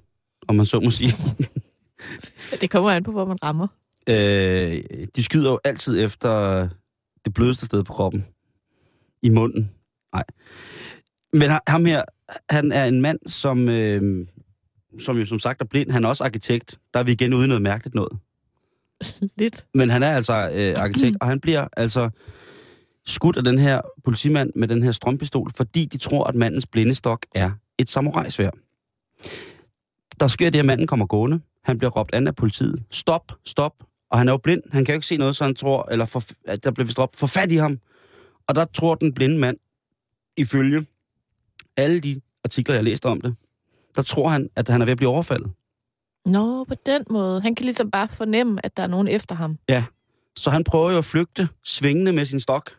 om man så må sige. Det. kommer an på, hvor man rammer. Øh, de skyder jo altid efter det blødeste sted på kroppen. I munden. Nej. Men ha- ham her, han er en mand, som, øh, som jo som sagt er blind. Han er også arkitekt. Der er vi igen ude i noget mærkeligt noget. Lidt. Men han er altså øh, arkitekt, og han bliver altså skudt af den her politimand med den her strømpistol, fordi de tror, at mandens blindestok er et samurajsvær. Der sker det, at manden kommer gående. Han bliver råbt an af politiet. Stop, stop. Og han er jo blind. Han kan jo ikke se noget, så han tror, eller for, at der bliver vist råbt, for fat i ham. Og der tror den blinde mand, ifølge alle de artikler, jeg læste om det, der tror han, at han er ved at blive overfaldet. Nå, på den måde. Han kan ligesom bare fornemme, at der er nogen efter ham. Så han prøver jo at flygte, svingende med sin stok.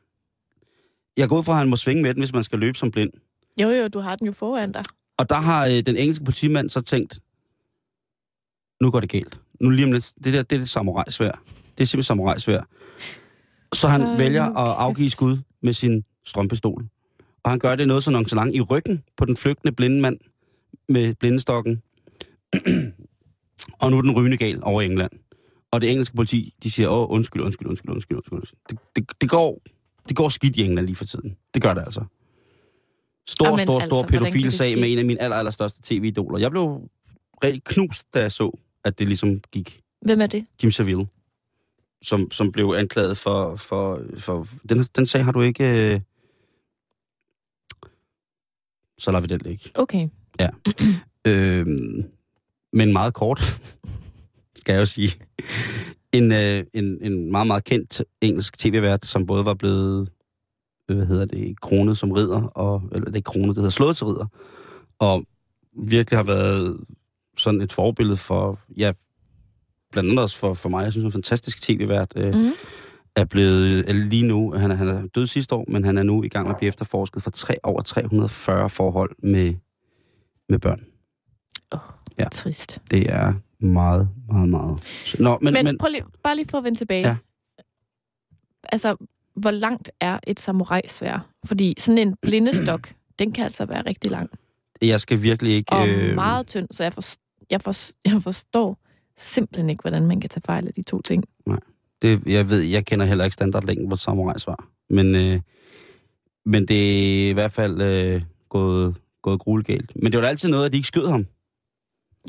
Jeg går ud fra, at han må svinge med den, hvis man skal løbe som blind. Jo, jo, du har den jo foran dig. Og der har øh, den engelske politimand så tænkt, nu går det galt. Nu lige om lidt, det der, det er det samurajsvær. Det er simpelthen samurajsvær. Så han Ej, vælger at afgive skud med sin strømpistol. Og han gør det noget så nonchalant i ryggen på den flygtende blinde mand med blindestokken. og nu er den rygende gal over England. Og det engelske politi, de siger, åh, undskyld, undskyld, undskyld, undskyld, undskyld. Det, det, det, går, det går skidt i England lige for tiden. Det gør det altså. Stor, Jamen, stor, altså, stor det pædofil sag med en af mine aller, allerstørste tv-idoler. Jeg blev reelt knust, da jeg så, at det ligesom gik Hvem er det? Jim Savile, som, som blev anklaget for... for, for den, den sag har du ikke... Øh... Så lader vi den ligge. Okay. Øh, men meget kort, skal jeg jo sige. En, øh, en, en meget, meget kendt engelsk tv-vært, som både var blevet, øh, hvad hedder det, kronet som ridder, og, eller det er kronet, det hedder slået til ridder, og virkelig har været sådan et forbillede for, ja, blandt andet også for, for mig, jeg synes, han er en fantastisk tv-vært, øh, Mm. er blevet, eller lige nu, han er, han er død sidste år, men han er nu i gang med at blive efterforsket for tre, over 340 forhold med, med børn. Ja. Trist. Det er meget, meget, meget... Nå, men, Men, men, prøv lige, bare lige for at vende tilbage. Ja. Altså, hvor langt er et samurajsvær? Fordi sådan en blindestok, den kan altså være rigtig lang. Jeg skal virkelig ikke... Og øh... meget tynd, så jeg, for, jeg, for, jeg forstår simpelthen ikke, hvordan man kan tage fejl af de to ting. Nej. Det, jeg ved, jeg kender heller ikke standardlængden på et samurajsvar. Men, øh, men det er i hvert fald øh, gået, gået gruelegalt. Men det var da altid noget, at de ikke skød ham.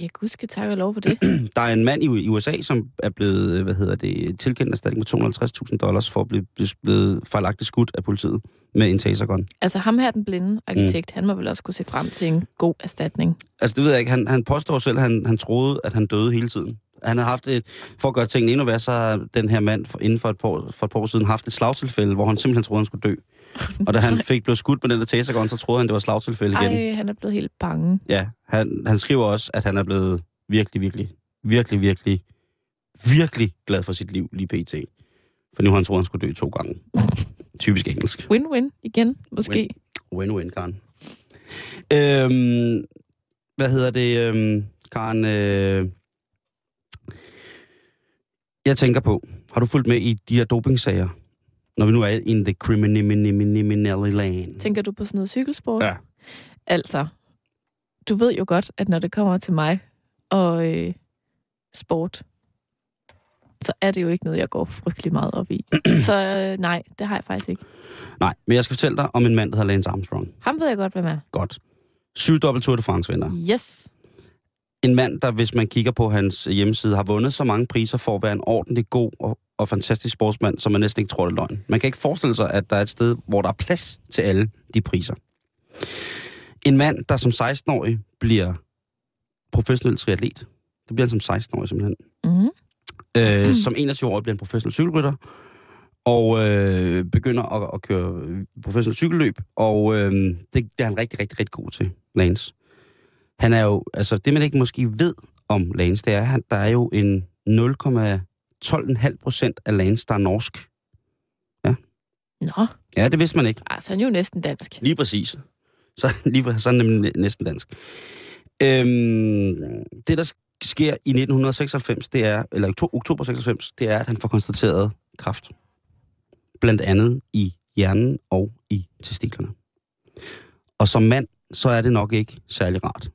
Ja, gud skal takke og lov for det. Der er en mand i, USA, som er blevet, hvad hedder det, tilkendt erstatning med 250.000 dollars for at blive, blive fejlagtigt skudt af politiet med en tasergun. Altså ham her, den blinde arkitekt, mm. han må vel også kunne se frem til en god erstatning. Altså det ved jeg ikke. Han, han påstår selv, at han, han troede, at han døde hele tiden. Han har haft et, for at gøre tingene endnu værre, så har den her mand for, inden for et, par, for et par år siden haft et slagtilfælde, hvor han simpelthen troede, han skulle dø. Og da han fik blevet skudt med den der tasergun, så troede han, det var slagtilfælde igen. Ej, han er blevet helt bange. Ja, han, han skriver også, at han er blevet virkelig, virkelig, virkelig, virkelig, virkelig glad for sit liv lige pt. For nu har han troet, han skulle dø to gange. Typisk engelsk. Win-win igen, måske. Win-win, Karen. Øhm, hvad hedder det, øhm, Karen? Øh, jeg tænker på, har du fulgt med i de her dopingsager? Når vi nu er in the criminal lane. Tænker du på sådan noget cykelsport? Ja. Altså, du ved jo godt, at når det kommer til mig og øh, sport, så er det jo ikke noget, jeg går frygtelig meget op i. så øh, nej, det har jeg faktisk ikke. Nej, men jeg skal fortælle dig om en mand, der hedder Lance Armstrong. Ham ved jeg godt, hvem er. Godt. Syv dobbelt Tour de France vinder. Yes. En mand, der hvis man kigger på hans hjemmeside, har vundet så mange priser for at være en ordentlig god og, og fantastisk sportsmand, som man næsten ikke tror, det er løgn. Man kan ikke forestille sig, at der er et sted, hvor der er plads til alle de priser. En mand, der som 16-årig bliver professionel triatlet. Det bliver han som 16-årig simpelthen. Mm. Øh, som 21-årig bliver han professionel cykelrytter, og øh, begynder at, at køre professionel cykelløb, og øh, det, det er han rigtig, rigtig, rigtig god til, Lance. Han er jo, altså det man ikke måske ved om Lance, det er, at der er jo en 0,12,5 procent af Lance, der er norsk. Ja. Nå. Ja, det vidste man ikke. Altså, han er jo næsten dansk. Lige præcis. Så, lige, så er han nemlig næsten dansk. Øhm, det, der sker i 1996, det er, eller oktober 96, det er, at han får konstateret kræft. Blandt andet i hjernen og i testiklerne. Og som mand, så er det nok ikke særlig rart.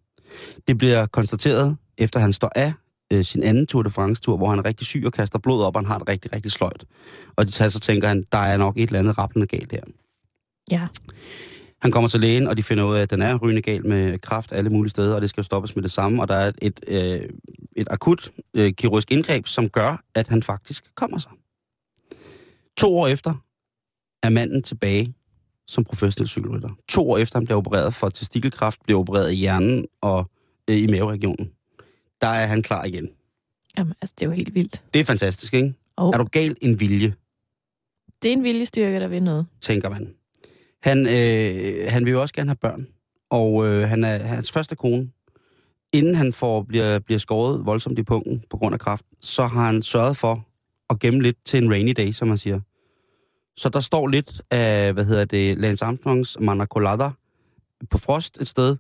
Det bliver konstateret, efter han står af øh, sin anden Tour de France-tur, hvor han er rigtig syg og kaster blod op, og han har det rigtig, rigtig sløjt. Og så tænker han, der er nok et eller andet rappelende galt her. Ja. Han kommer til lægen, og de finder ud af, at den er rygende gal med kraft alle mulige steder, og det skal jo stoppes med det samme. Og der er et, et, øh, et akut øh, kirurgisk indgreb, som gør, at han faktisk kommer sig. To år efter er manden tilbage som professionel cykelrytter. To år efter han bliver opereret for testikelkræft, bliver opereret i hjernen og øh, i maveregionen. Der er han klar igen. Jamen, altså, det er jo helt vildt. Det er fantastisk, ikke? Oh. Er du gal en vilje, Det er en viljestyrke, der vil noget. tænker man. Han, øh, han vil jo også gerne have børn. Og øh, han er hans første kone. Inden han får, bliver, bliver skåret voldsomt i punkten på grund af kræft, så har han sørget for at gemme lidt til en rainy day, som man siger. Så der står lidt af, hvad hedder det, Lance Armstrongs Mana Colada på frost et sted,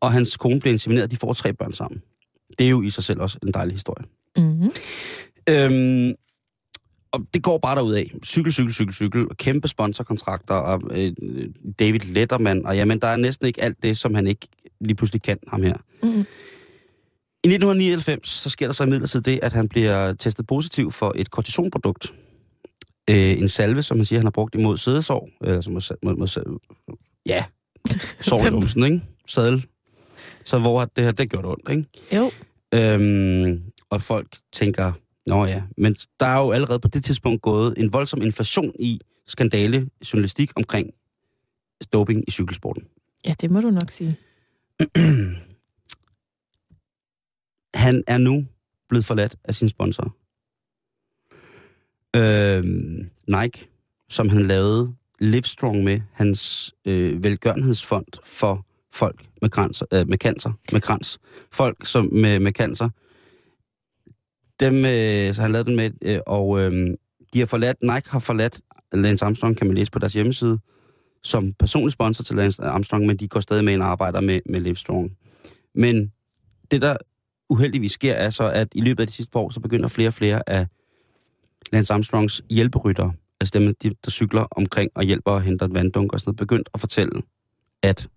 og hans kone bliver insemineret, de får tre børn sammen. Det er jo i sig selv også en dejlig historie. Mm-hmm. Øhm, og det går bare derud af. Cykel, cykel, cykel, cykel. Og kæmpe sponsorkontrakter. Og øh, David Letterman. Og jamen, der er næsten ikke alt det, som han ikke lige pludselig kan, ham her. Mm-hmm. I 1999, så sker der så imidlertid det, at han bliver testet positiv for et kortisonprodukt. Øh, en salve, som man siger, han har brugt imod sædesår. Øh, som mod, mod, mod, ja, sår i lumsen, ikke? Sadel. Så hvor det her, det gjorde det ondt, ikke? Jo. Øhm, og folk tænker, nå ja, men der er jo allerede på det tidspunkt gået en voldsom inflation i skandale journalistik omkring doping i cykelsporten. Ja, det må du nok sige. Han er nu blevet forladt af sin sponsor. Øhm, Nike, som han lavede Livestrong med, hans øh, velgørenhedsfond for folk med, krans, øh, med cancer, med krans. Folk som med, med cancer. Dem, øh, så han lavede den med, øh, og øh, de har forladt, Nike har forladt Lance Armstrong, kan man læse på deres hjemmeside, som personlig sponsor til Lance Armstrong, men de går stadig med en arbejder med, med Livestrong. Men det, der uheldigvis sker, er så, at i løbet af de sidste par år, så begynder flere og flere af Lance Armstrongs hjælperytter, altså dem, de, der cykler omkring og hjælper og henter et vanddunk og sådan noget, begyndt at fortælle, at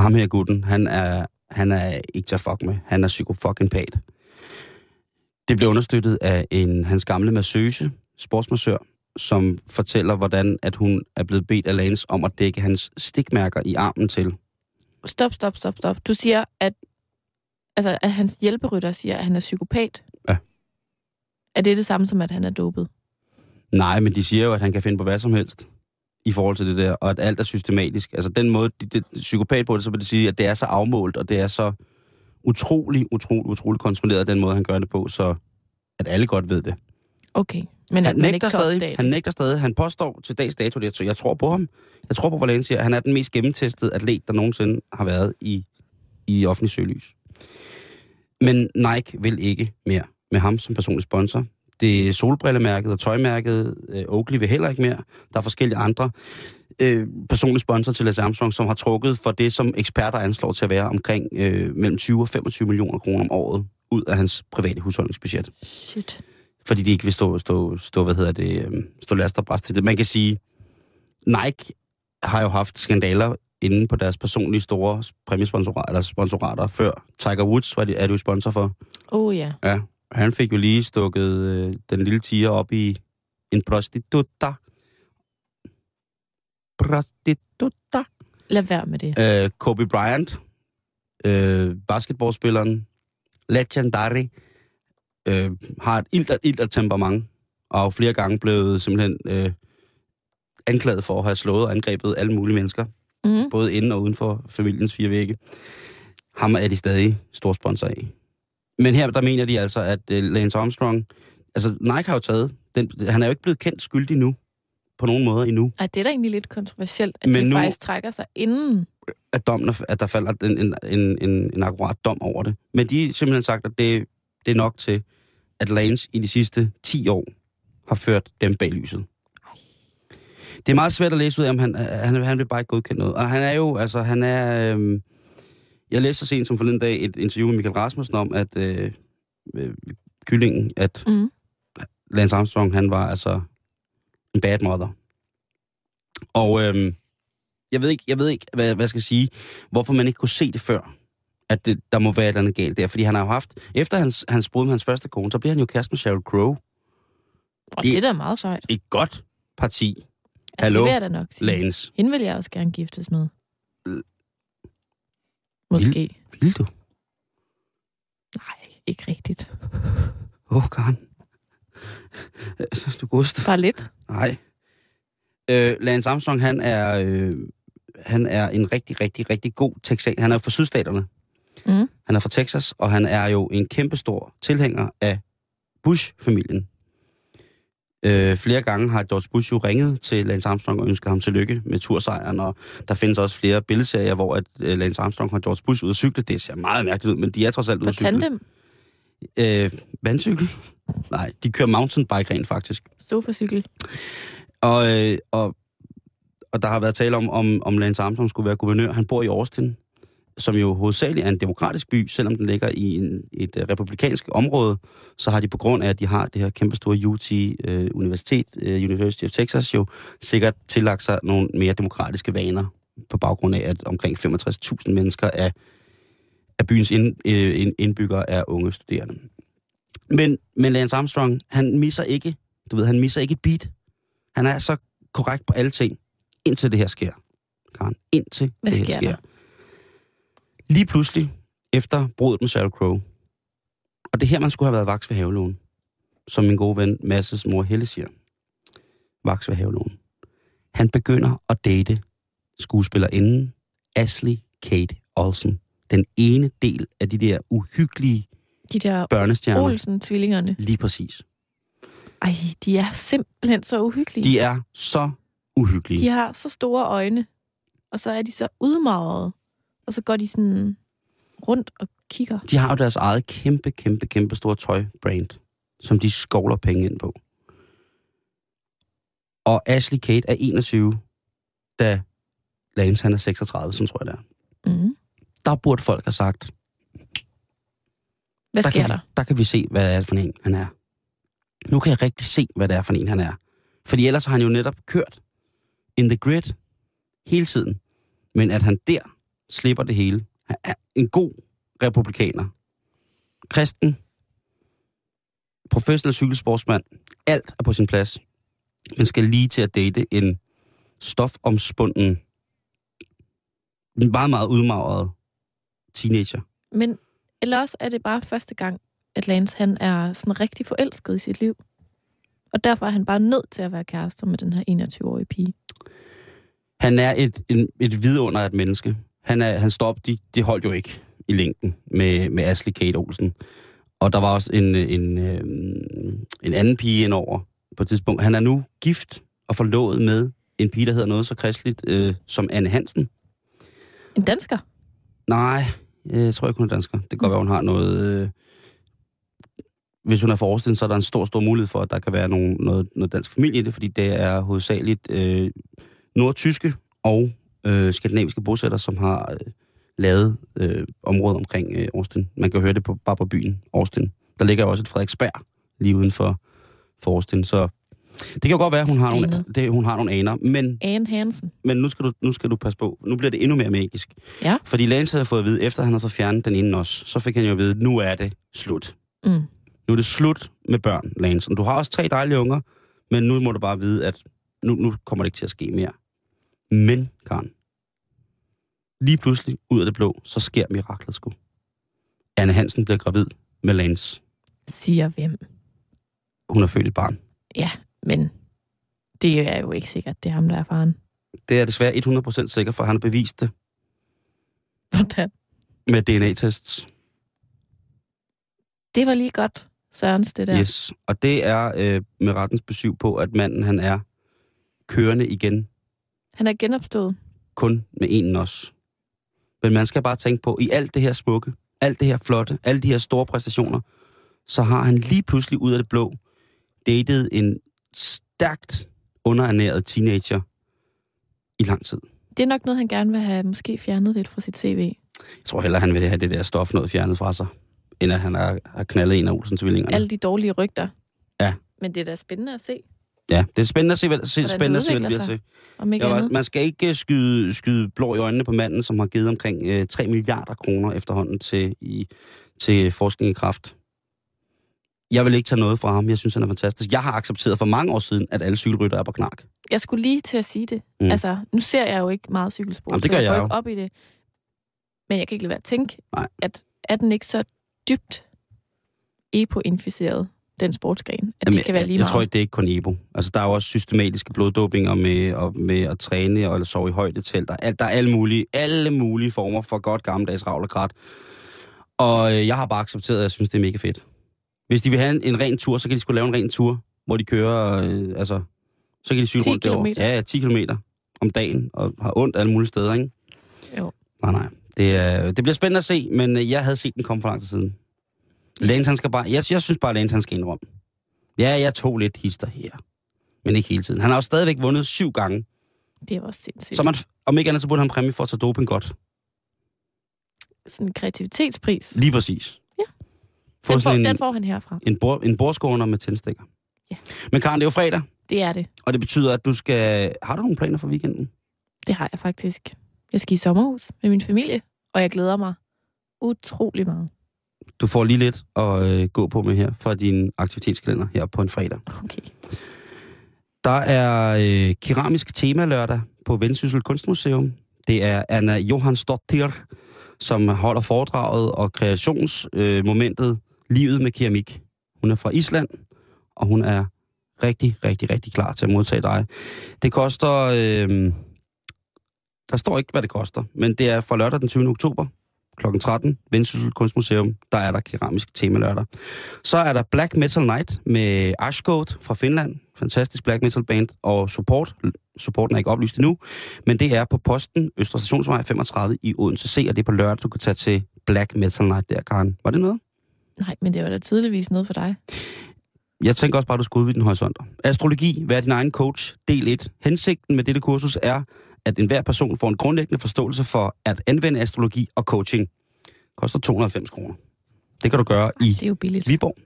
ham her gutten, han er, han er ikke til at fuck med. Han er psyko-fucking-pat. Det blev understøttet af en hans gamle massøse, sportsmassør, som fortæller, hvordan at hun er blevet bedt af Lance om at dække hans stikmærker i armen til. Stop, stop, stop, stop. Du siger, at, altså, at hans hjælperytter siger, at han er psykopat. Ja. Er det det samme som, at han er dopet? Nej, men de siger jo, at han kan finde på hvad som helst i forhold til det der, og at alt er systematisk. Altså den måde, de, de, psykopat på det, så vil det sige, at det er så afmålt, og det er så utrolig, utrolig, utrolig kontrolleret, den måde, han gør det på, så at alle godt ved det. Okay. Men han ikke nægter stadig, han det. nægter stadig, han påstår til dags dato, det, så jeg tror på ham. Jeg tror på Valencia, han er den mest gennemtestede atlet, der nogensinde har været i, i offentlig søgelys. Men Nike vil ikke mere med ham som personlig sponsor. Det er solbrillemærket og tøjmærket, øh, Oakley vil heller ikke mere. Der er forskellige andre øh, personlige sponsorer til Lance Armstrong, som har trukket for det, som eksperter anslår til at være omkring øh, mellem 20 og 25 millioner kroner om året ud af hans private husholdningsbudget Shit. fordi de ikke vil stå, stå, stå hvad hedder det, øhm, stå last og bræst til det. Man kan sige, Nike har jo haft skandaler inde på deres personlige store præmiesponsorater, eller sponsorater før. Tiger Woods var de, er du sponsor for. Oh ja. Ja, han fik jo lige stukket øh, den lille tiger op i en prostituta. Prostituta. Lad være med det. Øh, Kobe Bryant, øh, basketballspilleren, legendary, øh, har et ildt, ildt temperament, og er flere gange blevet simpelthen øh, anklaget for at have slået og angrebet alle mulige mennesker, Mm. både inden og uden for familiens fire vægge. Ham er de stadig stor sponsor af. Men her, der mener de altså, at øh, Lance Armstrong, altså Nike har jo taget, den, han er jo ikke blevet kendt skyldig nu, på nogen måder endnu. Ej, det er da egentlig lidt kontroversielt, at Men de nu- faktisk trækker sig inden. at, dommen, er- at der falder en, en, en, en, en akkurat dom over det. Men de har simpelthen sagt, at det, det er nok til, at Lance i de sidste 10 år har ført dem bag lyset. Det er meget svært at læse ud af, om han, han, han vil bare ikke godkende noget. Og han er jo, altså han er... Øhm, jeg læste så sent som forleden dag et interview med Michael Rasmussen om, at øh, øh, kyllingen, at Mm. Lance Armstrong, han var altså en bad mother. Og øhm, jeg ved ikke, jeg ved ikke hvad, hvad jeg skal sige, hvorfor man ikke kunne se det før, at det, der må være et eller andet galt der. Fordi han har jo haft, efter hans, hans brud med hans første kone, så bliver han jo kæreste med Sheryl Crow. Og Det- det er da meget sejt. Et godt parti, Ja, Hallo, det vil jeg da nok sige. Lance. Hende vil jeg også gerne giftes med. Måske. Vil du? Nej, ikke rigtigt. Åh, oh, Karen. Du godste. Bare lidt. Nej. Øh, Lance Armstrong, han er, øh, han er en rigtig, rigtig, rigtig god Texan. Han er fra sydstaterne. Mm. Han er fra Texas, og han er jo en kæmpestor tilhænger af Bush-familien. Øh, flere gange har George Bush jo ringet til Lance Armstrong og ønsket ham tillykke med tursejren, og der findes også flere billedserier, hvor at, øh, Lance Armstrong har George Bush ude at cykle. Det ser meget mærkeligt ud, men de er trods alt ude at cykle. tandem. Øh, vandcykel? Nej, de kører mountainbike rent faktisk. Sofacykel. Og, øh, og, og der har været tale om, om, om Lance Armstrong skulle være guvernør. Han bor i Austin, som jo hovedsageligt er en demokratisk by, selvom den ligger i en, et uh, republikansk område, så har de på grund af, at de har det her kæmpestore UT uh, Universitet, uh, University of Texas, jo sikkert tillagt sig nogle mere demokratiske vaner, på baggrund af, at omkring 65.000 mennesker af, af byens ind, øh, ind, indbyggere er unge studerende. Men, men Lance Armstrong, han misser ikke, du ved, han misser ikke et beat. Han er så korrekt på alle ting, indtil det her sker. Karen, indtil Hvad det her sker sker. der? Lige pludselig, efter brudet med Sheryl Crow, og det er her, man skulle have været vaks ved havelån, som min gode ven Masses mor Helle siger. Vaks ved havelån. Han begynder at date skuespillerinden Ashley Kate Olsen. Den ene del af de der uhyggelige De der børnestjerner. Olsen-tvillingerne. Lige præcis. Ej, de er simpelthen så uhyggelige. De er så uhyggelige. De har så store øjne, og så er de så udmagrede, og så går de sådan rundt og kigger. De har jo deres eget kæmpe, kæmpe, kæmpe store tøjbrand, som de skovler penge ind på. Og Ashley Kate er 21, da Lance han er 36, som tror jeg det er. Mm. Der burde folk have sagt, Hvad der sker kan, der? Vi, der kan vi se, hvad det er for en, han er. Nu kan jeg rigtig se, hvad det er for en, han er. Fordi ellers har han jo netop kørt in the grid hele tiden. Men at han der slipper det hele. Han er en god republikaner. Kristen, professionel cykelsportsmand, alt er på sin plads. Man skal lige til at date en stofomspunden, en meget, meget udmagret teenager. Men eller også er det bare første gang, at Lance han er sådan rigtig forelsket i sit liv. Og derfor er han bare nødt til at være kærester med den her 21-årige pige. Han er et, en, et vidunder af et menneske. Han, er, han står op, de, de holdt jo ikke i længden med, med Ashley Kate Olsen. Og der var også en, en, øh, en anden pige indover på et tidspunkt. Han er nu gift og forlovet med en pige, der hedder noget så kristeligt øh, som Anne Hansen. En dansker? Nej, jeg tror ikke, hun er dansker. Det kan godt være, hun har noget... Øh, hvis hun er Austin, så er der en stor, stor mulighed for, at der kan være nogen, noget, noget dansk familie i det, fordi det er hovedsageligt øh, nordtyske og øh, skandinaviske bosætter, som har øh, lavet øh, området omkring øh, Austin. Man kan høre det på, bare på byen Austin. Der ligger jo også et Frederiksberg lige uden for, for Austin, så det kan jo godt være, at hun har, nogle, det, hun har nogle aner, men, Anne Hansen. men nu, skal du, nu skal du passe på. Nu bliver det endnu mere magisk. Ja. Fordi Lance havde fået at vide, efter han havde fået fjernet den ene også, så fik han jo at vide, nu er det slut. Mm. Nu er det slut med børn, Lance. Du har også tre dejlige unger, men nu må du bare vide, at nu, nu kommer det ikke til at ske mere. Men, Karen, lige pludselig, ud af det blå, så sker miraklet sgu. Anne Hansen bliver gravid med Lance. Siger hvem? Hun har født et barn. Ja, men det er jo ikke sikkert, det er ham, der er faren. Det er desværre 100% sikker, for han har bevist det Hvordan? med DNA-tests. Det var lige godt, Sørens, det der. Yes. Og det er øh, med rettens besøg på, at manden han er kørende igen Han er genopstået. kun med en os. Men man skal bare tænke på, i alt det her smukke, alt det her flotte, alle de her store præstationer, så har han lige pludselig ud af det blå datet en stærkt underernæret teenager i lang tid. Det er nok noget, han gerne vil have måske fjernet lidt fra sit CV. Jeg tror hellere, han vil have det der stof noget fjernet fra sig, end at han har, har knaldet en af Olsens tvillingerne. Alle de dårlige rygter. Ja. Men det er da spændende at se, Ja, det er spændende at se, hvad, se, spændende at se, hvad det bliver sig. til. andet. man skal ikke øh, skyde, skyde blå i øjnene på manden, som har givet omkring øh, 3 milliarder kroner efterhånden til, i, til forskning i kraft. Jeg vil ikke tage noget fra ham. Jeg synes, han er fantastisk. Jeg har accepteret for mange år siden, at alle cykelrytter er på knak. Jeg skulle lige til at sige det. Mm. Altså, nu ser jeg jo ikke meget cykelsport, Jamen, det så gør jeg jeg går jo. ikke op i det. Men jeg kan ikke lade være at tænke, Nej. at er den ikke så dybt EPO-inficeret, den sportsgren, at Jamen, det kan være lige jeg, jeg meget. tror ikke, det er ikke kun Ebo. Altså, der er jo også systematiske bloddopinger med, og, med at træne og sove i højdetelt. Der, er, der er alle mulige, alle mulige former for godt gammeldags ravl og krat. Og øh, jeg har bare accepteret, at jeg synes, det er mega fedt. Hvis de vil have en, en ren tur, så kan de skulle lave en ren tur, hvor de kører, øh, altså, så kan de cykle 10 rundt derovre. Ja, ja, 10 km om dagen, og har ondt alle mulige steder, ikke? Jo. Nej, nej. Det, er, det bliver spændende at se, men øh, jeg havde set den komme for lang tid siden. Lance, han skal bare... Jeg, jeg synes bare, Lance, han skal indrømme. Ja, jeg tog lidt hister her. Men ikke hele tiden. Han har jo stadigvæk vundet syv gange. Det var sindssygt. Så man, om ikke andet, så burde han præmie for at tage doping godt. Sådan en kreativitetspris. Lige præcis. Ja. Få Den får, sådan den en, får han herfra. en, bord, en bordskåner med tændstikker. Ja. Men Karen, det er jo fredag, Det er det. og det betyder, at du skal... Har du nogle planer for weekenden? Det har jeg faktisk. Jeg skal i sommerhus med min familie, og jeg glæder mig utrolig meget. Du får lige lidt at øh, gå på med her fra din aktivitetskalender her på en fredag. Okay. Der er øh, keramisk tema lørdag på Vendsyssel Kunstmuseum. Det er Anna Johansdottir, som holder foredraget og kreationsmomentet øh, Livet med keramik. Hun er fra Island, og hun er rigtig, rigtig, rigtig klar til at modtage dig. Det koster... Øh, der står ikke, hvad det koster, men det er fra lørdag den 20. oktober kl. 13, Vendsyssel Kunstmuseum, der er der keramisk tema lørdag. Så er der Black Metal Night med Ashcode fra Finland. Fantastisk black metal band og support. Supporten er ikke oplyst endnu, men det er på posten Østre Stationsvej 35 i Odense C, og det er på lørdag, du kan tage til Black Metal Night der, Karen. Var det noget? Nej, men det var da tydeligvis noget for dig. Jeg tænker også bare, at du skal udvide din horisonter. Astrologi, vær din egen coach, del 1. Hensigten med dette kursus er, at enhver person får en grundlæggende forståelse for at anvende astrologi og coaching. Koster 290 kroner. Det kan du gøre i Det er jo billigt. Viborg.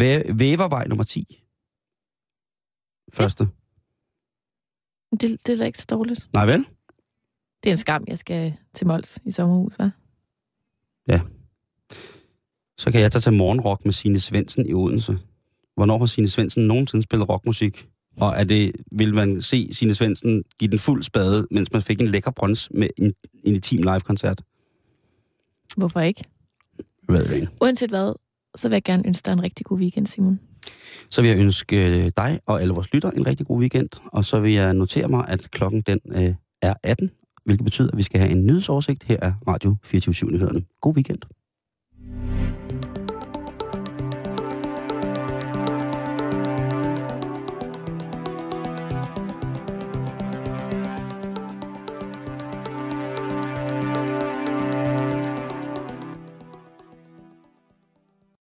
Væ- Vævervej nummer 10. Første. Det, det er da ikke så dårligt. Nej vel? Det er en skam, jeg skal til Mols i sommerhus, hva'? Så kan jeg tage til morgenrock med Sine Svendsen i Odense. Hvornår har Sine Svendsen nogensinde spillet rockmusik? Og er det, vil man se Sine Svendsen give den fuld spade, mens man fik en lækker brons med en, en intim live-koncert? Hvorfor ikke? Ved det ikke. Uanset hvad, så vil jeg gerne ønske dig en rigtig god weekend, Simon. Så vil jeg ønske øh, dig og alle vores lytter en rigtig god weekend. Og så vil jeg notere mig, at klokken den øh, er 18, hvilket betyder, at vi skal have en nyhedsoversigt. Her er Radio 24 nyhederne God weekend.